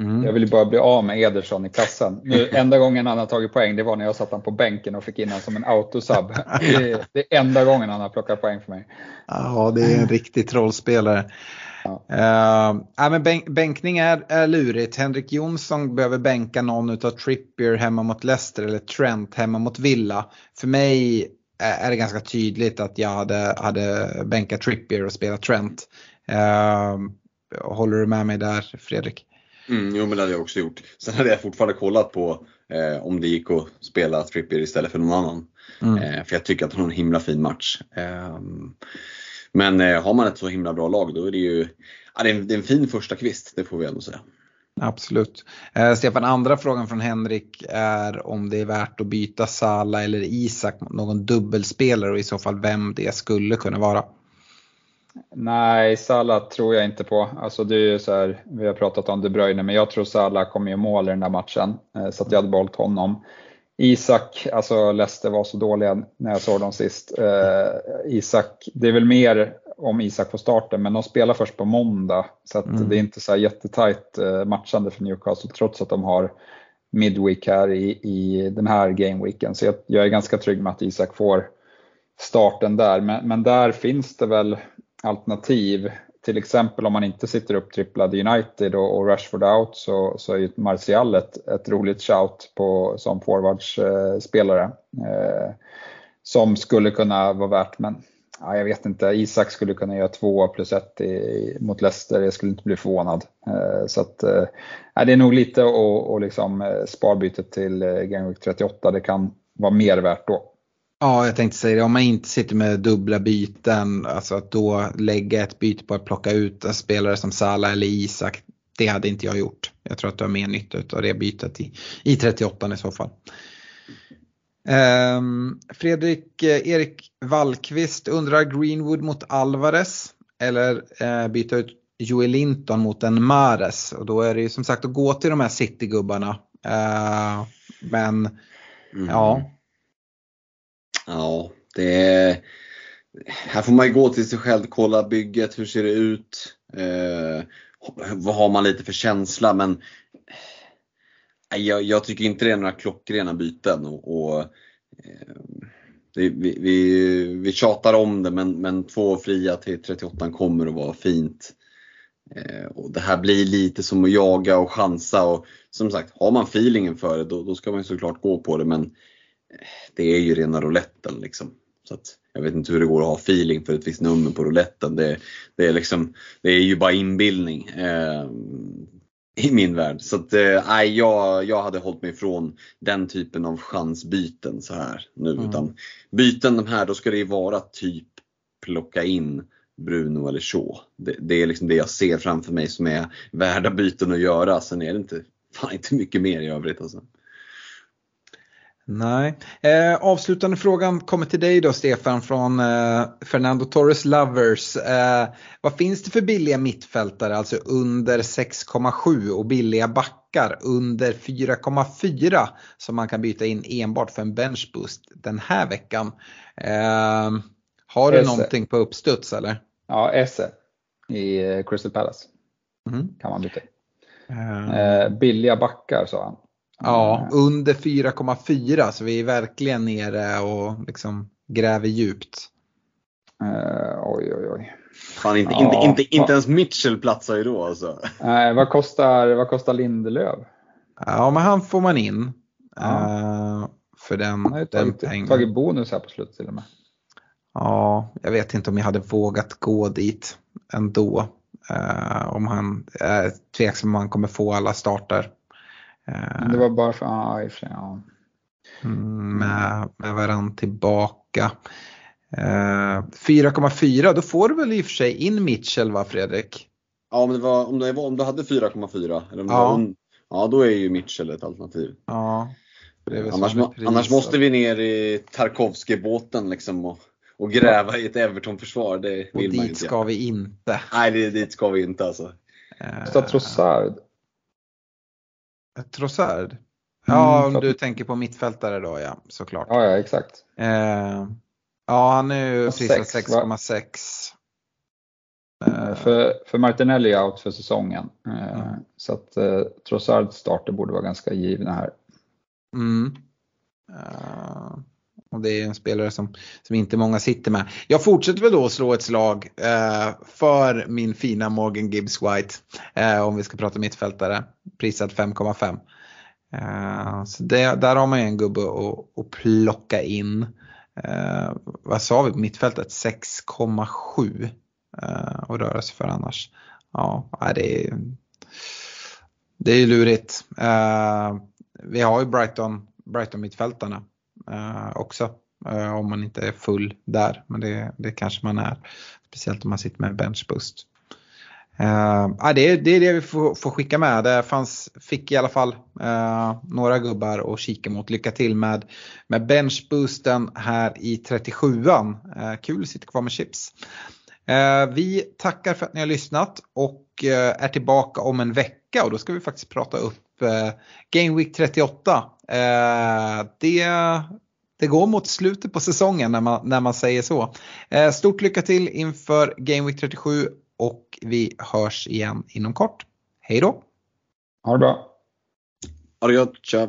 S2: Mm.
S3: Jag vill ju bara bli av med Ederson i kassen. Nu, enda gången han har tagit poäng det var när jag satt han på bänken och fick in honom som en autosub. Det är, det är enda gången han har plockat poäng för mig.
S2: Ja, det är en riktig trollspelare.
S3: Ja.
S2: Uh, ja, men bänk, bänkning är, är lurigt. Henrik Jonsson behöver bänka någon utav Trippier hemma mot Leicester eller Trent hemma mot Villa. För mig är det ganska tydligt att jag hade, hade bänkat Trippier och spelat Trent. Uh, håller du med mig där Fredrik?
S4: Mm, jo men det hade jag också gjort. Sen hade jag fortfarande kollat på eh, om det gick att spela Trippier istället för någon annan.
S2: Mm.
S4: Eh, för jag tycker att han har en himla fin match. Eh, men har man ett så himla bra lag då är det ju ja, det är en, det är en fin första kvist, det får vi ändå säga.
S2: Absolut. Eh, Stefan, andra frågan från Henrik är om det är värt att byta Sala eller Isak mot någon dubbelspelare och i så fall vem det skulle kunna vara.
S3: Nej, Salah tror jag inte på. Alltså det är ju så här, vi har pratat om De Bruyne, men jag tror Salah kommer göra mål i den där matchen. eh, Så att jag hade behållit honom. Isak, alltså Leicester var så dåliga när jag såg dem sist. Eh, Isak, det är väl mer om Isak får starten, men de spelar först på måndag. Så att
S2: Mm.
S3: det är inte så här jättetajt eh, matchande för Newcastle trots att de har midweek här i, i den här gameweeken. Så jag, jag, är ganska trygg med att Isak får starten där. Men, men där finns det väl alternativ. Till exempel om man inte sitter upptripplad i United och, och Rashford out så, så är ju Martial ett, ett roligt shout på, som forwardsspelare. Eh, eh, som skulle kunna vara värt, men ja, jag vet inte. Isak skulle kunna göra 2 plus 1 mot Leicester, jag skulle inte bli förvånad. Eh, så att, eh, det är nog lite att liksom, eh, sparbytet till eh, 38, det kan vara mer värt då.
S2: Ja, jag tänkte säga det. Om man inte sitter med dubbla byten, alltså att då lägga ett byte på att plocka ut en spelare som Salah eller Isak. Det hade inte jag gjort. Jag tror att du har mer nytta av det bytet i, i 38 i så fall. Um, Fredrik eh, Erik Wallqvist undrar Greenwood mot Alvarez eller eh, byta ut Joel Linton mot en Mares. Och då är det ju som sagt att gå till de här City-gubbarna. Uh, men mm. ja,
S4: Ja, det är... Här får man ju gå till sig själv, kolla bygget, hur ser det ut? Eh, vad har man lite för känsla? Men eh, jag, jag, tycker inte det är några klockrena byten. Och, och eh, vi, vi, vi tjatar om det men, men två fria till 38 kommer att vara fint. Eh, och det här blir lite som att jaga och chansa och som sagt, har man feelingen för det då, då ska man såklart gå på det men det är ju rena rouletten liksom. Så att jag vet inte hur det går att ha feeling för ett visst nummer på rouletten. Det, det, är, liksom, det är ju bara inbildning eh, i min värld. Så att, eh, jag, jag hade hållit mig ifrån den typen av chansbyten så här nu. Mm. Utan byten de här, då ska det ju vara typ plocka in Bruno eller Shaw. Det, det, är liksom det jag ser framför mig som är värda byten att göra. Sen är det inte, fan, inte mycket mer i övrigt alltså.
S2: Nej. Eh, avslutande frågan kommer till dig då Stefan från eh, Fernando Torres Lovers. Eh, vad finns det för billiga mittfältare, alltså under 6,7 och billiga backar under 4,4 som man kan byta in enbart för en benchboost den här veckan? Eh, har du Esse. någonting på uppstuds eller?
S3: Ja, Esse i eh, Crystal Palace mm. kan man byta in. Uh. billiga backar sa han.
S2: Ja, mm. under 4,4 så vi är verkligen nere och liksom gräver djupt.
S3: Uh, oj, oj, oj.
S4: Fan, inte, ja, inte, inte, inte ens Mitchell platsar ju då alltså.
S3: Nej, uh, vad, kostar, vad kostar Lindelöf?
S2: Ja, men han får man in. Ja. Uh, för den, han har ju
S3: tagit,
S2: pengen.
S3: tagit bonus här på slutet till och med.
S2: Ja, jag vet inte om jag hade vågat gå dit ändå. Uh, om han är tveksam om han kommer få alla starter.
S3: Det var bara för, ja i och för sig, ja.
S2: Mm, med, med varann tillbaka. 4,4 eh, då får du väl i och för sig in Mitchell va Fredrik?
S4: Ja om, det var, om, det var, om du hade 4,4 ja. ja då är ju Mitchell ett alternativ.
S2: Ja,
S4: annars, annars måste vi ner i Tarkovsky-båten liksom och, och gräva i ett Everton-försvar. Det vill och
S2: man
S4: dit
S2: inte. ska vi inte.
S4: Nej, det, dit ska vi inte alltså.
S3: Kostar Trossard
S2: Trossard? Ja, mm, om du tänker på mittfältare då ja, såklart.
S3: Ja, ja exakt.
S2: Eh, ja, han är ju prisad 6,6.
S3: Eh, för, för Martinelli är out för säsongen. Eh, mm. Så att eh, Trossards starter borde vara ganska givna här.
S2: Mm. Uh, och det är en spelare som, som inte många sitter med. Jag fortsätter väl då slå ett slag eh, för min fina Morgan Gibbs White. Eh, om vi ska prata mittfältare prissatt 5,5. Eh, så det, där har man ju en gubbe att, att plocka in. Eh, vad sa vi på mittfältet? 6,7 eh, att röra sig för annars. Ja, det är, det är lurigt. Eh, vi har ju Brighton, Brighton mittfältarna eh, också. Eh, om man inte är full där, men det, det kanske man är. Speciellt om man sitter med benchboost. Uh, det, är, det är det vi får, får, skicka med. Det fanns, fick i alla fall uh, några gubbar att kika mot. Lycka till med, med benchboosten här i 37an. Uh, eh, kul att sitta kvar med chips. Uh, vi tackar för att ni har lyssnat och är tillbaka om en vecka och då ska vi faktiskt prata upp Game Week 38. det det går mot slutet på säsongen när man, när man säger så. Eh, stort lycka till inför Game Week 37 och vi hörs igen inom kort. Hej då!
S3: Ha det bra!
S4: Ha det gott, tja!